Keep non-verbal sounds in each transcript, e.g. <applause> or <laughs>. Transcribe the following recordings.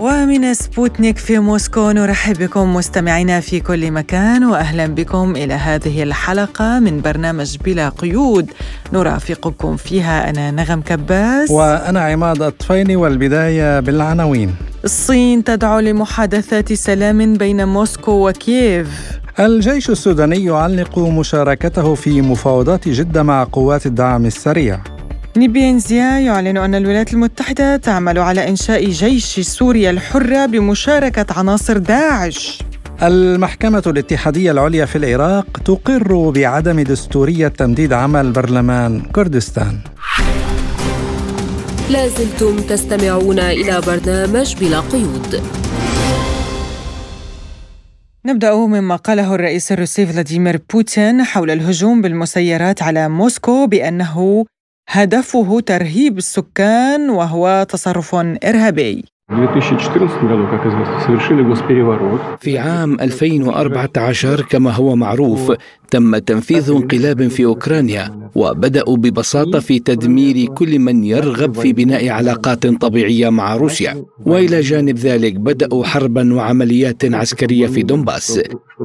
ومن سبوتنيك في موسكو نرحب بكم مستمعينا في كل مكان وأهلا بكم إلى هذه الحلقة من برنامج بلا قيود. نرافقكم فيها أنا نغم كباس. وأنا عماد الطفيلي والبداية بالعناوين. الصين تدعو لمحادثات سلام بين موسكو وكييف. الجيش السوداني يعلق مشاركته في مفاوضات جدة مع قوات الدعم السريع. نيبينزيا يعلن أن الولايات المتحدة تعمل على إنشاء جيش سوريا الحرة بمشاركة عناصر داعش. المحكمة الاتحادية العليا في العراق تقر بعدم دستورية تمديد عمل برلمان كردستان. لازلتم تستمعون إلى برنامج بلا قيود. نبدأ مما قاله الرئيس الروسي فلاديمير بوتين حول الهجوم بالمسيرات على موسكو بأنه هدفه ترهيب السكان وهو تصرف إرهابي. في عام 2014 كما هو معروف تم تنفيذ انقلاب في أوكرانيا وبدأوا ببساطة في تدمير كل من يرغب في بناء علاقات طبيعية مع روسيا. وإلى جانب ذلك بدأوا حربا وعمليات عسكرية في دونباس.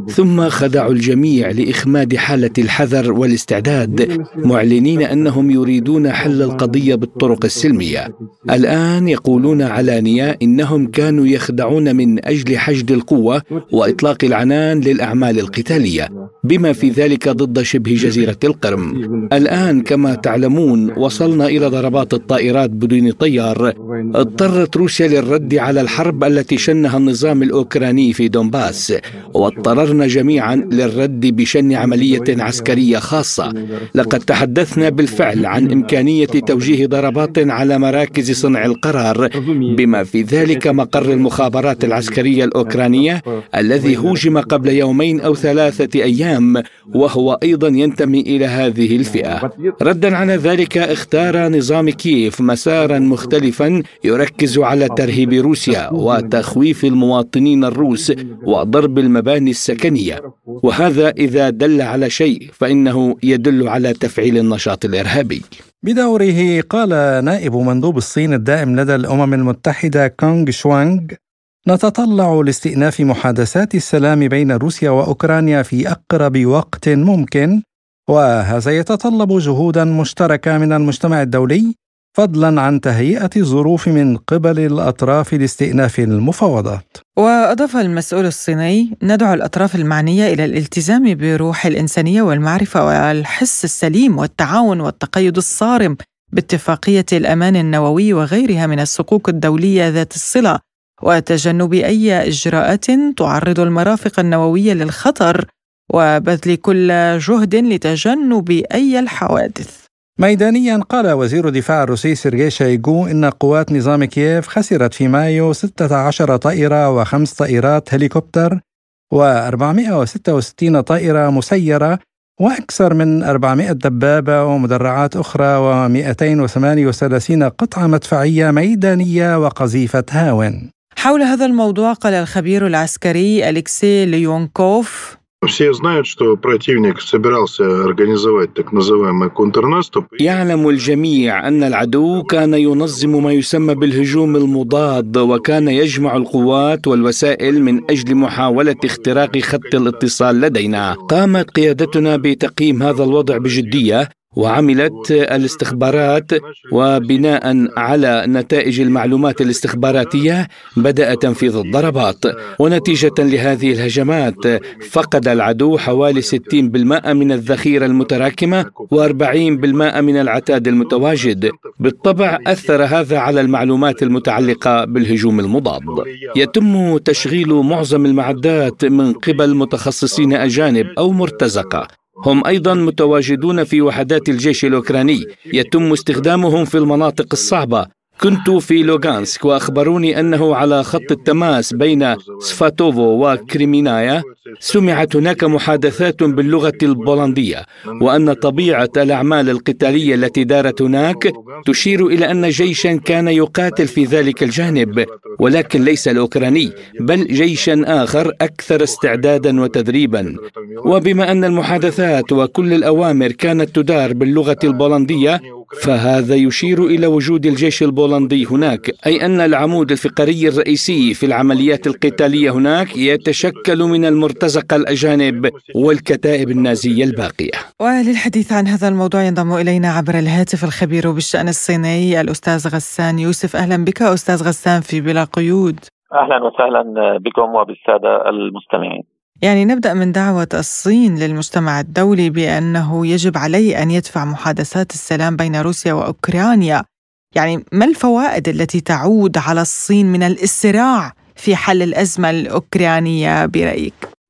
ثم خدعوا الجميع لإخماد حالة الحذر والاستعداد معلنين أنهم يريدون حل القضية بالطرق السلمية. الآن يقولون علانية إنهم كانوا يخدعون من أجل حشد القوة وإطلاق العنان للأعمال القتالية بما في ذلك ضد شبه جزيرة القرم. الآن كما تعلمون وصلنا إلى ضربات الطائرات بدون طيار. اضطرت روسيا للرد على الحرب التي شنها النظام الأوكراني في دونباس واضطررنا جميعا للرد بشن عملية عسكرية خاصة. لقد تحدثنا بالفعل عن إمكانية توجيه ضربات على مراكز صنع القرار بما في ذلك مقر المخابرات العسكرية الأوكرانية الذي هوجم قبل يومين أو ثلاثة أيام وهو أيضا ينتمي إلى هذه الفئة. ردا على ذلك اختار نظام كييف مسارا مختلفا يركز على ترهيب روسيا وتخويف المواطنين الروس وضرب المباني السكنية. وهذا إذا دل على شيء فإنه يدل على تفعيل النشاط الإرهابي. بدوره قال نائب مندوب الصين الدائم لدى الأمم المتحدة كونغ شوانغ نتطلع لاستئناف محادثات السلام بين روسيا وأوكرانيا في أقرب وقت ممكن وهذا يتطلب جهودا مشتركة من المجتمع الدولي فضلا عن تهيئة الظروف من قبل الأطراف لاستئناف المفاوضات. وأضاف المسؤول الصيني: ندعو الأطراف المعنية إلى الالتزام بروح الإنسانية والمعرفة والحس السليم والتعاون والتقيد الصارم باتفاقية الأمان النووي وغيرها من الصكوك الدولية ذات الصلة وتجنب أي إجراءات تعرض المرافق النووية للخطر وبذل كل جهد لتجنب أي الحوادث. ميدانيا قال وزير الدفاع الروسي سيرجي شايغو إن قوات نظام كييف خسرت في مايو 16 طائرة وخمس طائرات هليكوبتر و466 طائرة مسيرة وأكثر من 400 دبابة ومدرعات أخرى و238 قطعة مدفعية ميدانية وقذيفة هاون. حول هذا الموضوع قال الخبير العسكري أليكسي ليونكوف Все знают, что противник собирался организовать так называемый контрнаступ. يعلم الجميع أن العدو كان ينظم ما يسمى بالهجوم المضاد وكان يجمع القوات والوسائل من أجل محاولة اختراق خط الاتصال لدينا قامت قيادتنا بتقييم هذا الوضع بجدية وعملت الاستخبارات وبناء على نتائج المعلومات الاستخباراتية بدا تنفيذ الضربات. ونتيجة لهذه الهجمات فقد العدو حوالي 60% من الذخيرة المتراكمة و40% من العتاد المتواجد. بالطبع أثر هذا على المعلومات المتعلقة بالهجوم المضاد. يتم تشغيل معظم المعدات من قبل متخصصين أجانب أو مرتزقة. هم أيضا متواجدون في وحدات الجيش الأوكراني. يتم استخدامهم في المناطق الصعبة. كنت في لوغانسك وأخبروني أنه على خط التماس بين سفاتوفو وكريمينايا سمعت هناك محادثات باللغة البولندية وأن طبيعة الأعمال القتالية التي دارت هناك تشير إلى أن جيشا كان يقاتل في ذلك الجانب ولكن ليس الأوكراني بل جيشا آخر أكثر استعدادا وتدريبا. وبما أن المحادثات وكل الأوامر كانت تدار باللغة البولندية فهذا يشير إلى وجود الجيش البولندي هناك أي أن العمود الفقري الرئيسي في العمليات القتالية هناك يتشكل من المرتزقة الأجانب والكتائب النازية الباقية. وللحديث عن هذا الموضوع ينضم إلينا عبر الهاتف الخبير بالشأن الصيني الأستاذ غسان يوسف. أهلا بك أستاذ غسان في بلا قيود. أهلا وسهلا بكم وبالسادة المستمعين. يعني نبدأ من دعوة الصين للمجتمع الدولي بأنه يجب عليه أن يدفع محادثات السلام بين روسيا وأوكرانيا. يعني ما الفوائد التي تعود على الصين من الإسراع في حل الأزمة الأوكرانية برأيك؟ آه،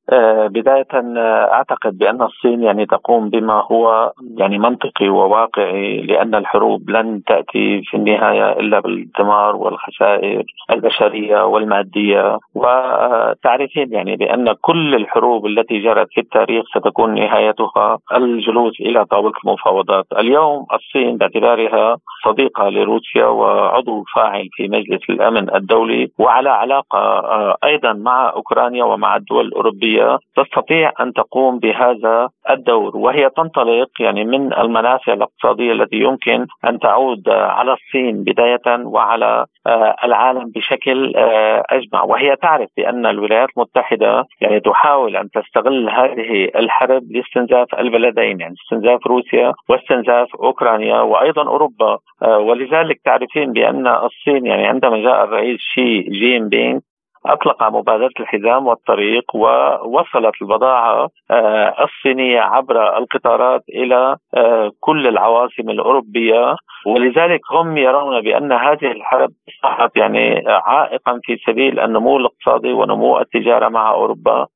بداية آه، أعتقد بأن الصين يعني تقوم بما هو يعني منطقي وواقعي لأن الحروب لن تأتي في النهاية إلا بالدمار والخسائر البشرية والمادية. وتعرفين يعني بأن كل الحروب التي جرت في التاريخ ستكون نهايتها الجلوس إلى طاولة المفاوضات. اليوم الصين باعتبارها صديقة لروسيا وعضو فاعل في مجلس الأمن الدولي وعلى علاقة آه، أيضا مع أوكرانيا ومع الدول الأوروبية. تستطيع أن تقوم بهذا الدور وهي تنطلق يعني من المنافع الاقتصادية التي يمكن أن تعود على الصين بداية وعلى آه، العالم بشكل آه، أجمع. وهي تعرف بأن الولايات المتحدة يعني تحاول أن تستغل هذه الحرب لاستنزاف البلدين يعني استنزاف روسيا واستنزاف أوكرانيا وأيضا أوروبا آه، ولذلك تعرفين بأن الصين يعني عندما جاء الرئيس شي جين بينغ أطلق مبادرة الحزام والطريق ووصلت البضاعة آه، الصينية عبر القطارات إلى آه، كل العواصم الأوروبية. ولذلك هم يرون بأن هذه الحرب اصبحت يعني عائقا في سبيل النمو الاقتصادي ونمو التجارة مع أوروبا.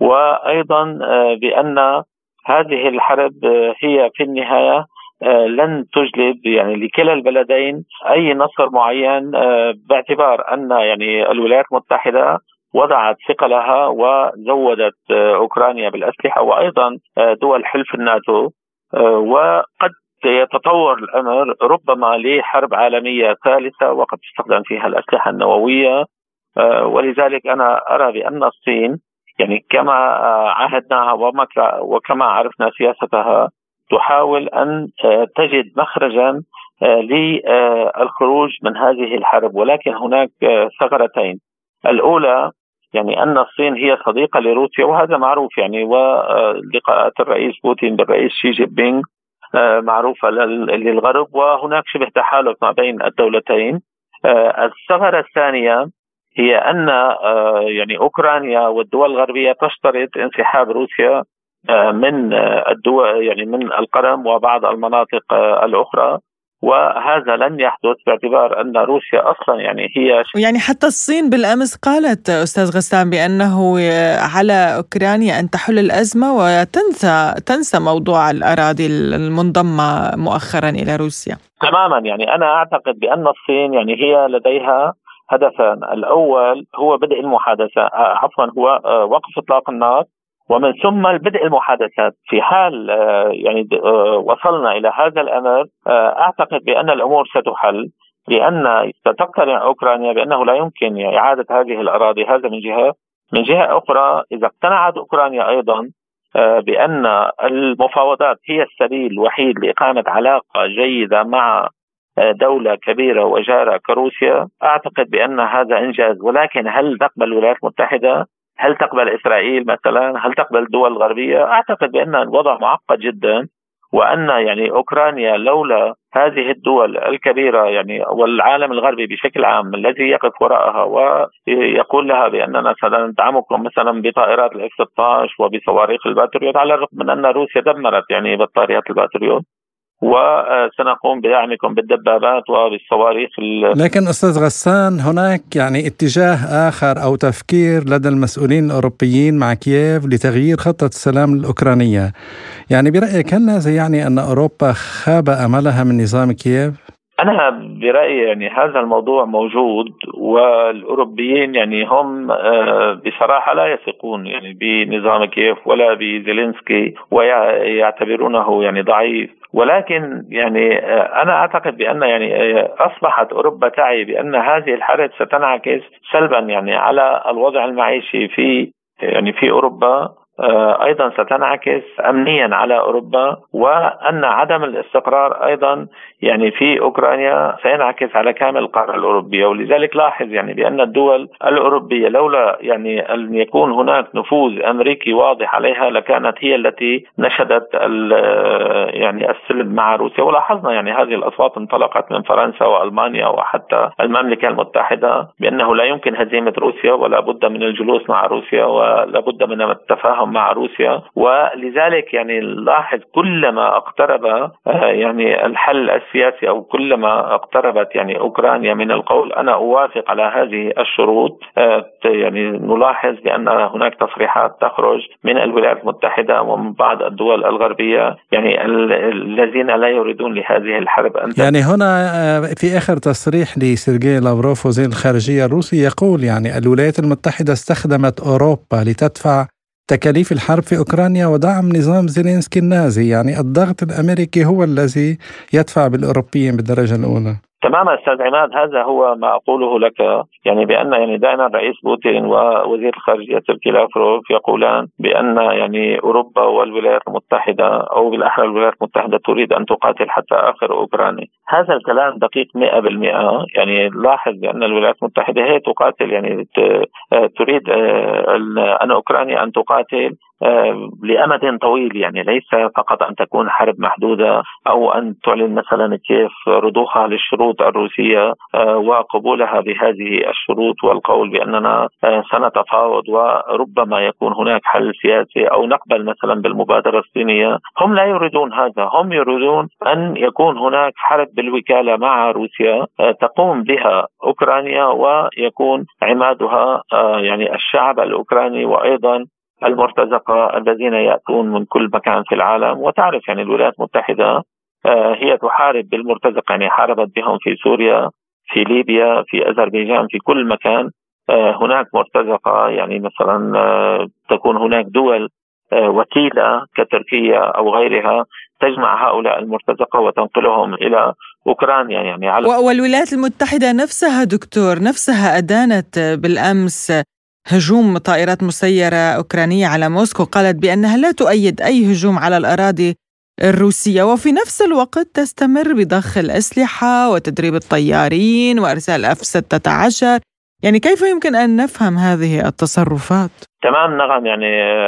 وأيضا آه، بأن هذه الحرب هي في النهاية آه، لن تجلب يعني لكلا البلدين أي نصر معين آه، باعتبار أن يعني الولايات المتحدة وضعت ثقلها وزودت آه، أوكرانيا بالأسلحة وأيضا دول حلف الناتو وقد يتطور الأمر ربما لحرب عالمية ثالثة وقد تستخدم فيها الأسلحة النووية ولذلك أنا أرى بأن الصين يعني كما عهدناها وكما عرفنا سياستها تحاول أن آه، تجد مخرجا آه، للخروج من هذه الحرب. ولكن هناك آه، ثغرتين. الأولى يعني أن الصين هي صديقة لروسيا وهذا معروف يعني ولقاءات الرئيس بوتين بالرئيس شي جين بينغ معروفة للغرب. وهناك شبه تحالف ما بين الدولتين. الثغرة الثانية هي أن يعني أوكرانيا والدول الغربية تشترط انسحاب روسيا من آه، الدول يعني من القرم وبعض المناطق آه، الأخرى. وهذا لن يحدث باعتبار أن روسيا أصلا يعني هي يعني حتى الصين بالأمس قالت أستاذ غسان بأنه على أوكرانيا أن تحل الأزمة وتنسى تنسى موضوع الأراضي المنضمة مؤخرا إلى روسيا. تماما. يعني أنا أعتقد بأن الصين يعني هي لديها هدفان. الأول هو بدء المحادثة عفوا هو وقف إطلاق النار. ومن ثم بدء المحادثات. في حال آه، يعني آه، وصلنا إلى هذا الأمر آه، أعتقد بأن الأمور ستحل لأن ستقتنع أوكرانيا بأنه لا يمكن إعادة هذه الأراضي هذا من جهة. من جهة أخرى إذا اقتنعت أوكرانيا أيضا بأن المفاوضات هي السبيل الوحيد لإقامة علاقة جيدة مع دولة كبيرة وجارة كروسيا. أعتقد بأن هذا إنجاز ولكن هل تقبل الولايات المتحدة؟ هل تقبل إسرائيل مثلا؟ هل تقبل الدول الغربية؟ أعتقد بأن الوضع معقد جدا وأن يعني أوكرانيا لولا هذه الدول الكبيرة يعني والعالم الغربي بشكل عام الذي يقف وراءها ويقول لها بأننا سندعمكم مثلا بطائرات الإف 16 وبصواريخ الباتريوت على الرغم من أن روسيا دمرت يعني بطاريات الباتريوت وسنقوم بدعمكم بالدبابات وبالصواريخ لكن أستاذ غسان هناك يعني اتجاه آخر أو تفكير لدى المسؤولين الأوروبيين مع كييف لتغيير خطة السلام الأوكرانية. يعني برأيك هل هذا يعني أن أوروبا خاب أملها من نظام كييف؟ أنا برأيي يعني هذا الموضوع موجود والأوروبيين يعني هم آه، بصراحة لا يثقون يعني بنظام كيف ولا بزيلينسكي ويعتبرونه يعني ضعيف. ولكن يعني آه، أنا أعتقد بأن يعني آه، أصبحت أوروبا تعي بأن هذه الحرب ستنعكس سلبا يعني على الوضع المعيشي في يعني في أوروبا. أيضا ستنعكس امنيا على أوروبا وأن عدم الاستقرار أيضا يعني في أوكرانيا سينعكس على كامل القارة الأوروبية. ولذلك لاحظ يعني بأن الدول الأوروبية لولا يعني أن يكون هناك نفوذ أمريكي واضح عليها لكانت هي التي نشدت يعني السلم مع روسيا. ولاحظنا يعني هذه الأصوات انطلقت من فرنسا وألمانيا وحتى المملكة المتحدة بأنه لا يمكن هزيمة روسيا ولا بد من الجلوس مع روسيا ولا بد من التفاهم مع روسيا ولذلك يعني نلاحظ كلما اقترب آه، يعني الحل السياسي أو كلما اقتربت يعني أوكرانيا من القول أنا أوافق على هذه الشروط آه، يعني نلاحظ بأن هناك تصريحات تخرج من الولايات المتحدة ومن بعض الدول الغربية يعني الذين لا يريدون لهذه الحرب أن يعني هنا آه، في آخر تصريح لسيرجي لافروف وزير الخارجية الروسي يقول يعني الولايات المتحدة استخدمت أوروبا لتدفع تكاليف الحرب في أوكرانيا ودعم نظام زيلينسكي النازي، يعني الضغط الأمريكي هو الذي يدفع بالأوروبيين بالدرجة الأولى. تماما أستاذ عماد هذا هو ما أقوله لك يعني بأن يعني دائما الرئيس بوتين ووزير الخارجيه تركي لافروف يقولان بأن يعني أوروبا والولايات المتحدة أو بالأحرى الولايات المتحدة تريد أن تقاتل حتى آخر أوكرانيا، هذا الكلام دقيق 100% يعني لاحظ بأن الولايات المتحدة هي تقاتل يعني تريد آه، أن أوكرانيا أن تقاتل. لأمد طويل يعني ليس فقط أن تكون حرب محدودة أو أن تعلن مثلا كيف رضوخها للشروط الروسية آه، وقبولها بهذه الشروط والقول بأننا آه، سنتفاوض وربما يكون هناك حل سياسي أو نقبل مثلا بالمبادرة الصينية، هم لا يريدون هذا، هم يريدون أن يكون هناك حرب بالوكالة مع روسيا تقوم بها أوكرانيا ويكون عمادها يعني الشعب الأوكراني وأيضا المرتزقة الذين يأتون من كل مكان في العالم. وتعرف يعني الولايات المتحدة آه، هي تحارب بالمرتزقة. يعني حاربت بهم في سوريا في ليبيا في أذربيجان في كل مكان. آه، هناك مرتزقة. يعني مثلا آه، تكون هناك دول وكيلة كتركيا أو غيرها تجمع هؤلاء المرتزقة وتنقلهم إلى أوكرانيا. يعني على والولايات المتحدة نفسها دكتور نفسها أدانت بالأمس هجوم طائرات مسيرة أوكرانية على موسكو قالت بأنها لا تؤيد أي هجوم على الأراضي الروسية وفي نفس الوقت تستمر بضخ الأسلحة وتدريب الطيارين وإرسال أف 16 يعني كيف يمكن أن نفهم هذه التصرفات؟ تمام نعم يعني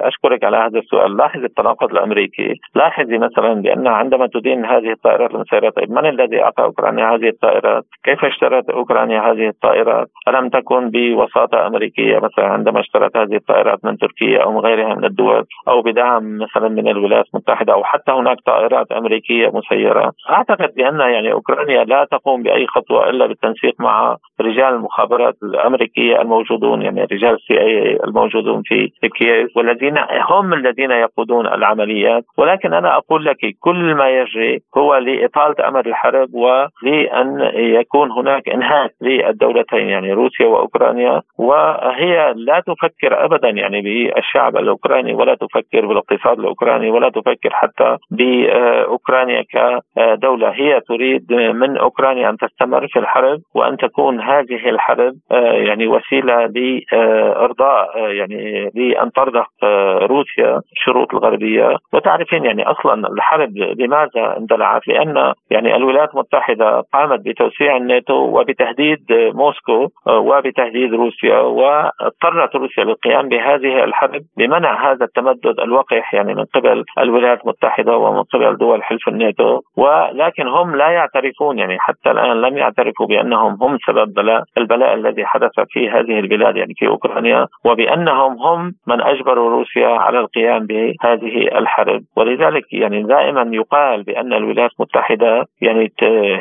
أشكرك على هذا السؤال لاحظ التناقض الأمريكي لاحظي مثلا بأن عندما تدين هذه الطائرات المسيرة طيب من الذي أعطى أوكرانيا هذه الطائرات؟ كيف اشترت أوكرانيا هذه الطائرات؟ ألم تكن بوساطة أمريكية مثلا عندما اشترت هذه الطائرات من تركيا أو من غيرها من الدول أو بدعم مثلا من الولايات المتحدة أو حتى هناك طائرات أمريكية مسيرة أعتقد بأن يعني أوكرانيا لا تقوم بأي خطوة إلا بالتنسيق مع رجال المخابرات الأمريكية الموجودون يعني رجال السي آي الموجودون في كييف والذين هم الذين يقودون العمليات. ولكن أنا أقول لك كل ما يجري هو لإطالة امد الحرب ولأن يكون هناك إنهاك للدولتين يعني روسيا وأوكرانيا. وهي لا تفكر ابدا يعني بالشعب الأوكراني ولا تفكر بالاقتصاد الأوكراني ولا تفكر حتى بأوكرانيا كدولة. هي تريد من أوكرانيا أن تستمر في الحرب وأن تكون هذه الحرب يعني وسيلة لإرضاء يعني بأن ترضخ آه، روسيا الشروط الغربية. وتعرفين يعني أصلا الحرب لماذا اندلعت؟ لأن يعني الولايات المتحدة قامت بتوسيع الناتو وبتهديد موسكو آه، وبتهديد روسيا واضطرت روسيا للقيام بهذه الحرب بمنع هذا التمدد الوقح يعني من قبل الولايات المتحدة ومن قبل دول حلف الناتو. ولكن هم لا يعترفون يعني حتى الآن لم يعترفوا بأنهم هم سبب بلاء البلاء الذي حدث في هذه البلاد يعني في أوكرانيا وبأنهم هم من أجبروا روسيا على القيام بهذه الحرب. ولذلك يعني دائما يقال بأن الولايات المتحدة يعني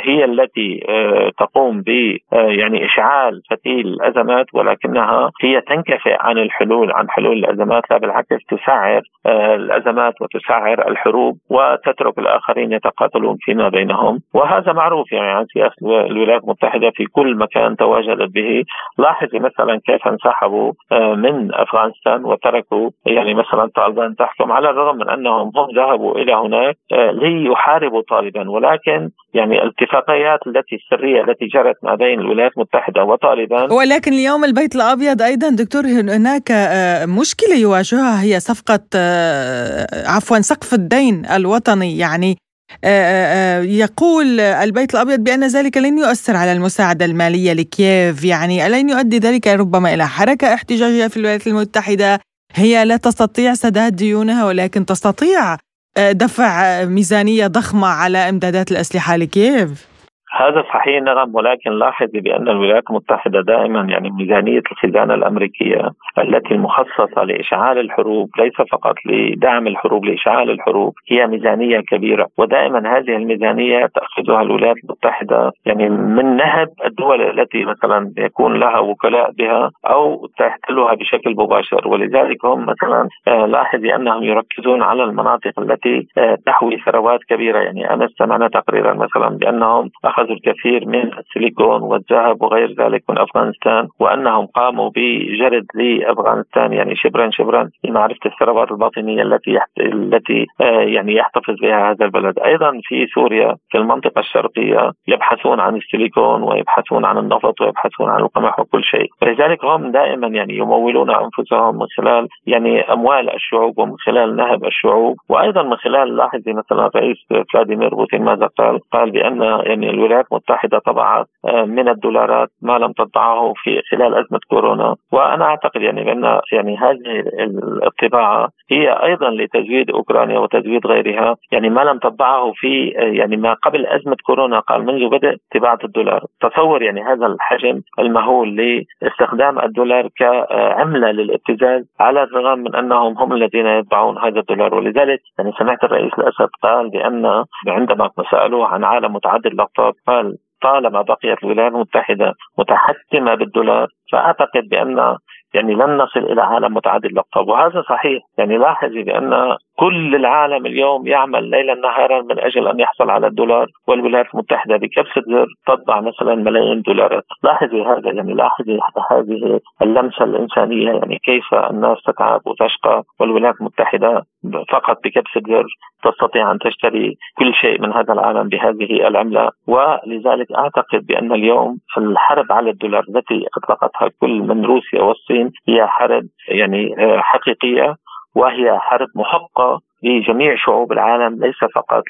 هي التي آه، تقوم ب آه، يعني إشعال فتيل الأزمات ولكنها هي تنكفئ عن الحلول عن حلول الأزمات. لا بالعكس تسعر آه، الأزمات وتسعر الحروب وتترك الآخرين يتقاتلون فيما بينهم. وهذا معروف يعني عن سياسة الولايات المتحدة في كل مكان تواجدت به. لاحظي مثلا كيف انسحبوا من أفغانستان وتركوا يعني مثلا طالبان تحكم على الرغم من أنهم هم ذهبوا إلى هناك ليحاربوا طالبان ولكن يعني الاتفاقيات التي السرية التي جرت ما بين الولايات المتحدة وطالبان ولكن اليوم البيت الأبيض أيضا دكتور هناك آه، مشكلة يواجهها هي صفقة آه، عفوا سقف الدين الوطني. يعني آه، يقول البيت الأبيض بأن ذلك لن يؤثر على المساعدة المالية لكييف. يعني لن يؤدي ذلك ربما إلى حركة احتجاجية في الولايات المتحدة. هي لا تستطيع سداد ديونها ولكن تستطيع دفع ميزانية ضخمة على إمدادات الأسلحة لكييف. هذا صحيح نعم ولكن لاحظي بأن الولايات المتحدة دائما يعني ميزانية الخزانة الأمريكية التي المخصصه لإشعال الحروب ليس فقط لدعم الحروب لإشعال الحروب هي ميزانية كبيرة ودائما هذه الميزانية تأخذها الولايات المتحدة يعني من نهب الدول التي مثلا يكون لها وكلاء بها أو تحتلها بشكل مباشر. ولذلك هم مثلا آه، لاحظي انهم يركزون على المناطق التي آه، تحوي ثروات كبيرة. يعني امس سمعنا تقريرا مثلا بأنهم أخذوا الكثير من السيليكون والذهب وغير ذلك من أفغانستان وأنهم قاموا بجرد لأفغانستان يعني شبرا شبرا لمعرفة الثروات الباطنية التي التي آه، يعني يحتفظ بها هذا البلد، أيضا في سوريا في المنطقة الشرقية يبحثون عن السيليكون ويبحثون عن النفط ويبحثون عن القمح وكل شيء، ولذلك هم دائما يعني يمولون أنفسهم من خلال يعني أموال الشعوب ومن خلال نهب الشعوب. وأيضا من خلال لاحظي مثلا الرئيس فلاديمير بوتين ماذا قال؟ قال بأن يعني الولايات المتحدة طبعت آه، من الدولارات ما لم تطبعه في خلال أزمة كورونا. وأنا أعتقد يعني بأن يعني هذه الطباعة هي أيضا لتزويد أوكرانيا وتزويد غيرها. يعني ما لم تطبعه في آه، يعني ما قبل أزمة كورونا قال منذ بدء طباعة الدولار. تصور يعني هذا الحجم المهول لاستخدام الدولار كعملة للابتزاز على الرغم من أنهم هم الذين يطبعون هذا الدولار. ولذلك يعني سمعت الرئيس الأسد قال بأن عندما سألوه عن عالم متعدد الأقطاب قال طالما بقيت الولايات المتحدة متحكمة بالدولار فأعتقد بأن يعني لن نصل إلى عالم متعدد الاقطاب وهذا صحيح. يعني لاحظي بأن كل العالم اليوم يعمل ليلا نهارا من أجل أن يحصل على الدولار والولايات المتحدة بكبسه زر تطبع مثلا ملايين دولارات. لاحظي هذا يعني لاحظي هذه اللمسة الإنسانية يعني كيف الناس تتعب وتشقى والولايات المتحدة فقط بكبسه زر تستطيع أن تشتري كل شيء من هذا العالم بهذه العملة. ولذلك أعتقد بأن اليوم الحرب على الدولار التي أطلقتها كل من روسيا والصين هي حرب يعني حقيقية وهي حرب محقة لجميع شعوب العالم ليس فقط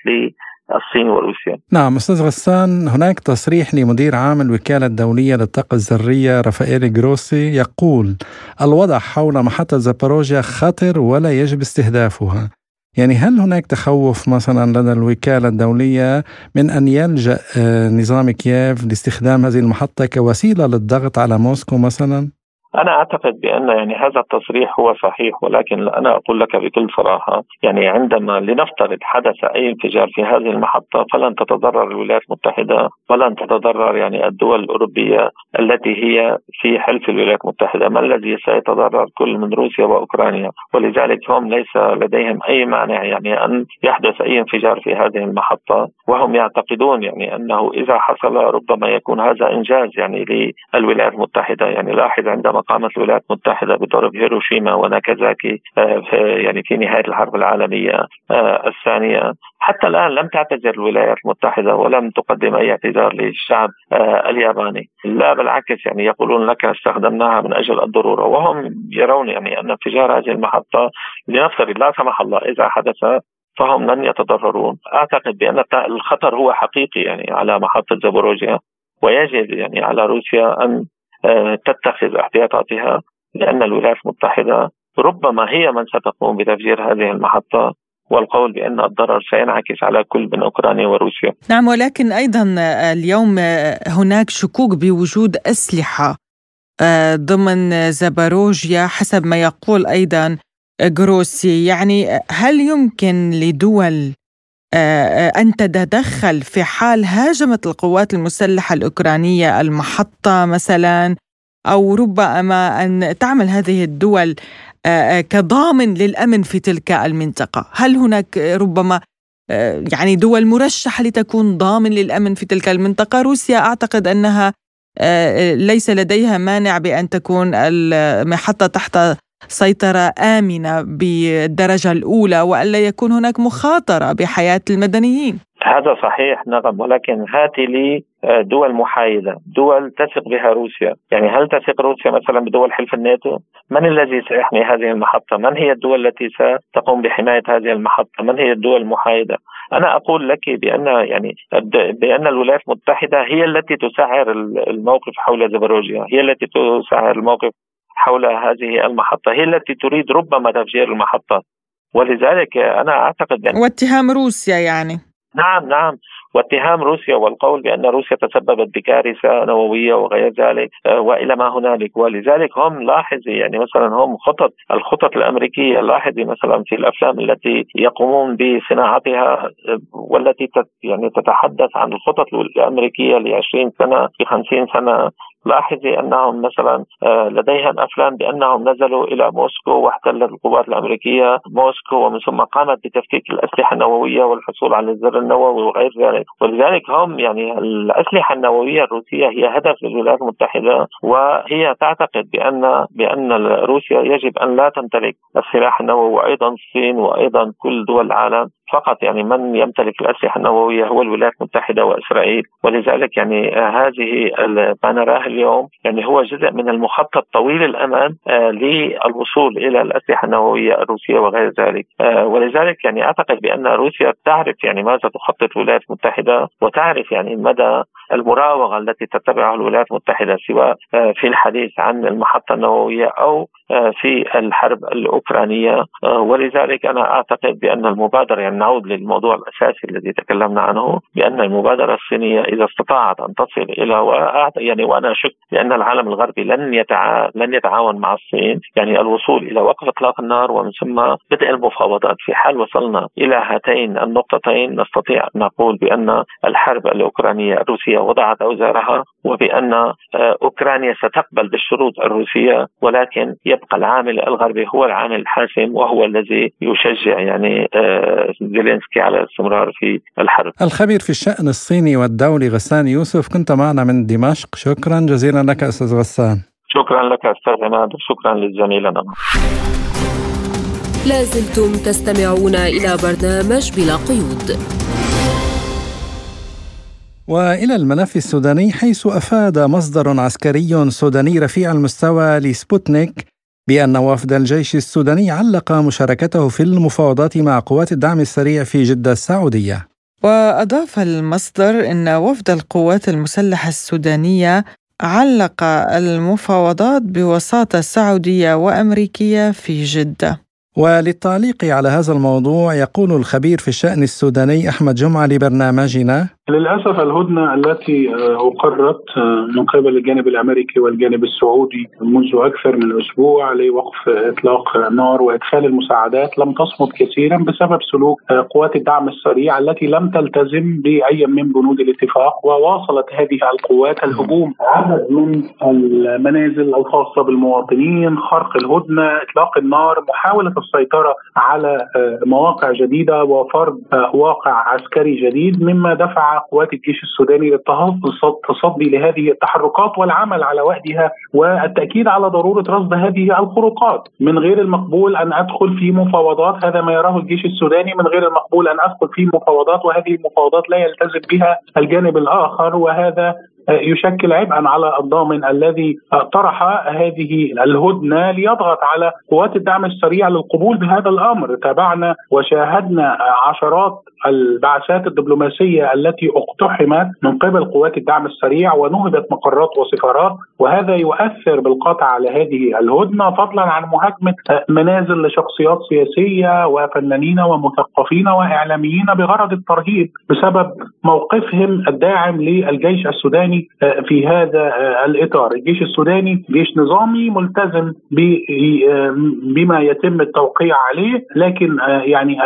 الصين وروسيا نعم أستاذ غسان هناك تصريح لمدير عام الوكالة الدولية للطاقة الذرية رافائيل جروسي يقول الوضع حول محطة زاباروجيا خطر ولا يجب استهدافها يعني هل هناك تخوف مثلا لدى الوكالة الدولية من أن يلجأ آه، نظام كييف لاستخدام هذه المحطة كوسيلة للضغط على موسكو مثلا؟ أنا أعتقد بأن يعني هذا التصريح هو صحيح ولكن أنا أقول لك بكل صراحة يعني عندما لنفترض حدث أي انفجار في هذه المحطة فلن تتضرر الولايات المتحدة ولن تتضرر يعني الدول الأوروبية التي هي في حلف الولايات المتحدة. ما الذي سيتضرر؟ كل من روسيا وأوكرانيا. ولذلك هم ليس لديهم أي مانع يعني أن يحدث أي انفجار في هذه المحطة وهم يعتقدون يعني أنه إذا حصل ربما يكون هذا إنجاز يعني للولايات المتحدة. يعني لاحظ عندما قامت الولايات المتحدة بضرب هيروشيما وناكازاكي آه، يعني في نهاية الحرب العالمية آه، الثانية. حتى الآن لم تعتذر الولايات المتحدة ولم تقدم أي اعتذار للشعب آه، الياباني، لا بالعكس يعني يقولون لك استخدمناها من أجل الضرورة. وهم يرون يعني أن انفجار هذه المحطة لنفترض لا سمح الله إذا حدث فهم لن يتضررون. أعتقد بأن الخطر هو حقيقي يعني على محطة زابوروجيا ويجب يعني على روسيا آه، تتخذ احتياطاتها لأن الولايات المتحدة ربما هي من ستقوم بتفجير هذه المحطة والقول بأن الضرر سينعكس على كل من أوكرانيا وروسيا. نعم ولكن أيضا اليوم هناك شكوك بوجود أسلحة آه، ضمن زاباروجيا حسب ما يقول أيضا جروسي يعني هل يمكن لدول آه، أن تتدخل في حال هاجمت القوات المسلحة الأوكرانية المحطة مثلا أو ربما أن تعمل هذه الدول كضامن للأمن في تلك المنطقة. هل هناك ربما يعني دول مرشحة لتكون ضامن للأمن في تلك المنطقة؟ روسيا أعتقد أنها ليس لديها مانع بأن تكون المحطة تحت سيطرة آمنة بالدرجة الأولى وألا يكون هناك مخاطرة بحياة المدنيين. هذا صحيح نعم ولكن هاتي لي آه، دول محايدة دول تثق بها روسيا. يعني هل تثق روسيا مثلا بدول حلف الناتو؟ من الذي سيحمي هذه المحطة؟ من هي الدول التي ستقوم بحماية هذه المحطة؟ من هي الدول المحايدة؟ أنا أقول لك بأن يعني بأن الولايات المتحدة هي التي تسعر الموقف حول زبروجيا هي التي تسعر الموقف حول هذه المحطة. هي التي تريد ربما تفجير المحطة. ولذلك أنا أعتقد بأن واتهام روسيا يعني. نعم نعم. واتهام روسيا والقول بأن روسيا تسببت بكارثة نووية وغير ذلك آه، وإلى ما هنالك. ولذلك هم لاحظي يعني مثلا هم خطط الخطط الأمريكية لاحظي مثلا في الأفلام التي يقومون بصناعتها آه، والتي يعني تتحدث عن الخطط الأمريكية ل 20 سنة في 50 سنة لاحظي أنهم مثلا آه، لديهم أفلام بأنهم نزلوا إلى موسكو واحتلت القوات الأمريكية. موسكو ومن ثم قامت بتفكيك الأسلحة النووية والحصول على الزر النووي وغير ذلك. ولذلك هم يعني الأسلحة النووية الروسية هي هدف للولايات المتحدة وهي تعتقد بأن بأن روسيا يجب أن لا تمتلك السلاح النووي وأيضا الصين وأيضا كل دول العالم. فقط يعني من يمتلك الأسلحة النووية هو الولايات المتحدة وإسرائيل. ولذلك يعني هذه ما نراه اليوم يعني هو جزء من المخطط طويل الأمد آه، للوصول إلى الأسلحة النووية الروسية وغير ذلك. آه، ولذلك يعني أعتقد بأن روسيا تعرف يعني ماذا تخطط الولايات المتحدة وتعرف يعني مدى المراوغة التي تتبعها الولايات المتحدة سواء آه، في الحديث عن المحطة النووية أو في الحرب الأوكرانية. ولذلك أنا أعتقد بأن المبادرة يعني نعود للموضوع الأساسي الذي تكلمنا عنه بأن المبادرة الصينية إذا استطاعت أن تصل إلى يعني وأنا اشك بأن العالم الغربي لن يتعا لن يتعاون مع الصين يعني الوصول إلى وقف إطلاق النار ومن ثم بدء المفاوضات في حال وصلنا إلى هاتين النقطتين. نستطيع أن نقول بأن الحرب الاوكرانيه الروسيه وضعت أوزارها وبأن آه، أوكرانيا ستقبل بالشروط الروسية ولكن يبقى العامل الغربي هو العامل الحاسم وهو الذي يشجع يعني آه، زيلينسكي على الاستمرار في الحرب. الخبير في الشأن الصيني والدولي غسان يوسف كنت معنا من دمشق شكرا جزيلا لك أستاذ غسان. شكرا لك أستاذ عماد وشكرا للزميل أنا. لازلتم تستمعون إلى برنامج بلا قيود. وإلى الملف السوداني حيث أفاد مصدر عسكري سوداني رفيع المستوى لسبوتنيك بأن وفد الجيش السوداني علق مشاركته في المفاوضات مع قوات الدعم السريع في جدة السعودية. وأضاف المصدر أن وفد القوات المسلحة السودانية علق المفاوضات بوساطة سعودية وأمريكية في جدة. وللتعليق على هذا الموضوع يقول الخبير في الشأن السوداني أحمد جمعة لبرنامجنا. للأسف الهدنة التي آه، أقرت آه، من قبل الجانب الأمريكي والجانب السعودي منذ أكثر من أسبوع لوقف إطلاق نار وإدخال المساعدات لم تصمد كثيرا بسبب سلوك آه، قوات الدعم السريع التي لم تلتزم بأي من بنود الاتفاق وواصلت هذه القوات الهجوم. عدد من المنازل الخاصة بالمواطنين خرق الهدنة إطلاق النار محاولة السيطرة على مواقع جديدة وفرض واقع عسكري جديد مما دفع قوات الجيش السوداني للتصدي لهذه التحركات والعمل على وحدها والتأكيد على ضرورة رصد هذه الخروقات. من غير المقبول أن أدخل في مفاوضات هذا ما يراه الجيش السوداني. من غير المقبول أن أدخل في مفاوضات وهذه المفاوضات لا يلتزم بها الجانب الآخر وهذا يشكل عبئا على الضامن الذي طرح هذه الهدنة ليضغط على قوات الدعم السريع للقبول بهذا الأمر. تابعنا وشاهدنا عشرات البعثات الدبلوماسية التي اقتحمت من قبل قوات الدعم السريع ونهبت مقرات وسفارات وهذا يؤثر بالقطع على هذه الهدنة فضلا عن مهاجمة منازل لشخصيات سياسية وفنانين ومثقفين وإعلاميين بغرض الترهيب بسبب موقفهم الداعم للجيش السوداني في هذا الإطار، الجيش السوداني جيش نظامي ملتزم بما يتم التوقيع عليه لكن يعني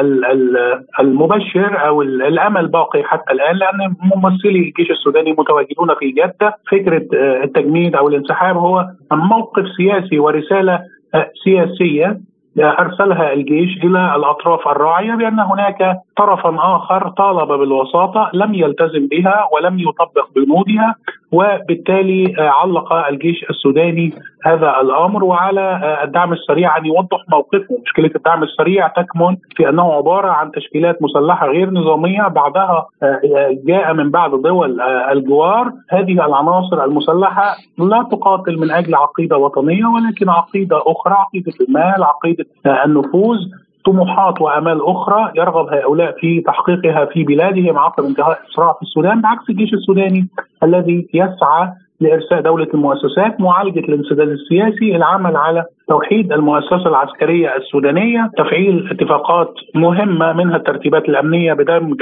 المبشر أو الأمل باقي حتى الآن لأن ممثلي الجيش السوداني متواجدون في جدة. فكرة التجميد أو الانسحاب هو موقف سياسي ورسالة سياسية أرسلها الجيش إلى الأطراف الراعية بأن هناك طرفا آخر طالب بالوساطة لم يلتزم بها ولم يطبق بنودها وبالتالي علق الجيش السوداني هذا الأمر. وعلى الدعم السريع أن يوضح موقفه، مشكلة الدعم السريع تكمن في أنه عبارة عن تشكيلات مسلحة غير نظامية. بعدها جاء من بعض دول الجوار، هذه العناصر المسلحة لا تقاتل من أجل عقيدة وطنية ولكن عقيدة أخرى، عقيدة المال، عقيدة النفوذ، طموحات وامال أخرى يرغب هؤلاء في تحقيقها في بلادهم عقب انتهاء الصراع في السودان بعكس الجيش السوداني الذي يسعى لإرساء دولة المؤسسات، معالجة الانسداد السياسي، العمل على توحيد المؤسسة العسكرية السودانية، تفعيل اتفاقات مهمة منها الترتيبات الأمنية بدعم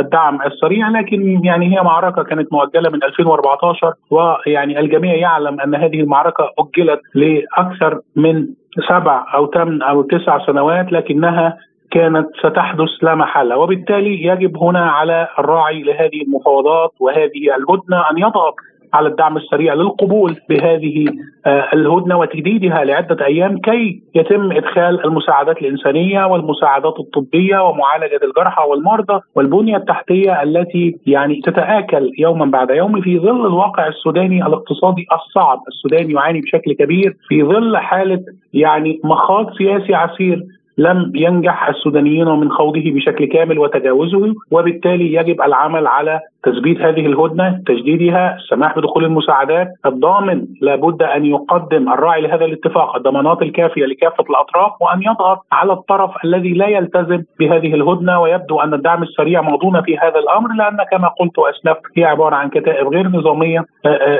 الدعم السريع، لكن يعني هي معركة كانت مؤجلة من 2014 ويعني الجميع يعلم أن هذه المعركة أجلت لأكثر من سبع أو ثمان أو تسع سنوات لكنها كانت ستحدث لا محالة. وبالتالي يجب هنا على الراعي لهذه المفاوضات وهذه الهدنه أن يضغط على الدعم السريع للقبول بهذه الهدنة وتجديدها لعدة أيام كي يتم إدخال المساعدات الإنسانية والمساعدات الطبية ومعالجة الجرحى والمرضى والبنية التحتية التي يعني تتآكل يوما بعد يوم في ظل الواقع السوداني الاقتصادي الصعب، السودان يعاني بشكل كبير في ظل حالة يعني مخاض سياسي عسير لم ينجح السودانيين من خوضه بشكل كامل وتجاوزه وبالتالي يجب العمل على تثبيت هذه الهدنة، تجديدها، السماح بدخول المساعدات، الضامن لابد أن يقدم الراعي لهذا الاتفاق الضمانات الكافية لكافة الأطراف وأن يضغط على الطرف الذي لا يلتزم بهذه الهدنة ويبدو أن الدعم السريع موضون في هذا الأمر لأن كما قلت واسلفت هي عبارة عن كتائب غير نظامية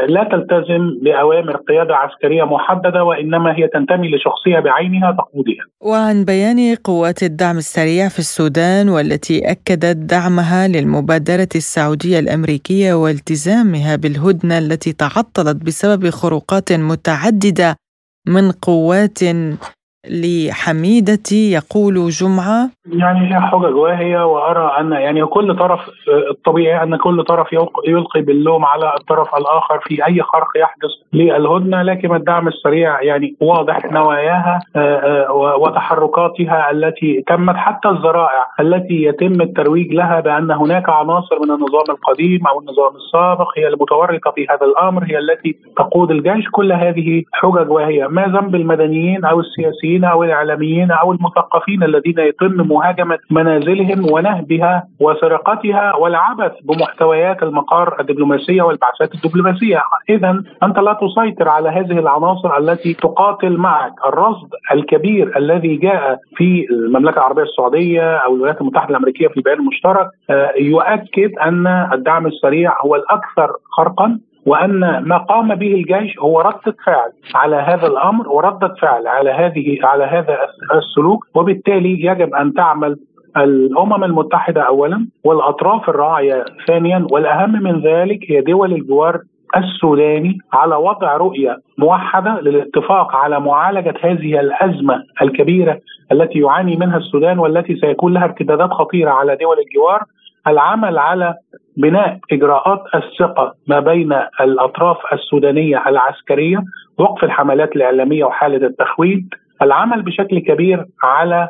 لا تلتزم بأوامر قيادة عسكرية محددة وإنما هي تنتمي لشخصية بعينها تقودها. وعن بيان قوات الدعم السريع في السودان والتي أكدت دعمها للمبادرة السعودية الأمريكية والتزامها بالهدنة التي تعطلت بسبب خروقات متعددة من قوات لحميدتي يقول جمعة. يعني هي حجج واهية وأرى أن يعني كل طرف الطبيعي أن كل طرف يلقي باللوم على الطرف الآخر في أي خرق يحدث للهدنة لكن الدعم السريع يعني واضح نواياها وتحركاتها التي تمت حتى الذرائع التي يتم الترويج لها بأن هناك عناصر من النظام القديم أو النظام السابق هي المتورطة في هذا الأمر هي التي تقود الجيش. كل هذه حجج واهية ما ذنب المدنيين أو السياسيين المسؤولين أو الإعلاميين أو المثقفين الذين يتم مهاجمة منازلهم ونهبها وسرقتها والعبث بمحتويات المقار الدبلوماسية والبعثات الدبلوماسية، اذا أنت لا تسيطر على هذه العناصر التي تقاتل معك، الرصد الكبير الذي جاء في المملكة العربية السعودية أو الولايات المتحدة الأمريكية في البيان المشترك يؤكد أن الدعم السريع هو الأكثر خرقا وأن ما قام به الجيش هو ردة فعل على هذا الأمر وردة فعل على هذه على هذا السلوك وبالتالي يجب أن تعمل الأمم المتحدة اولا والأطراف الراعية ثانيا والأهم من ذلك هي دول الجوار السوداني على وضع رؤية موحدة للاتفاق على معالجة هذه الأزمة الكبيرة التي يعاني منها السودان والتي سيكون لها ارتدادات خطيرة على دول الجوار. العمل على بناء إجراءات الثقة ما بين الأطراف السودانية العسكرية وقف الحملات الإعلامية وحالة التخويف العمل بشكل كبير على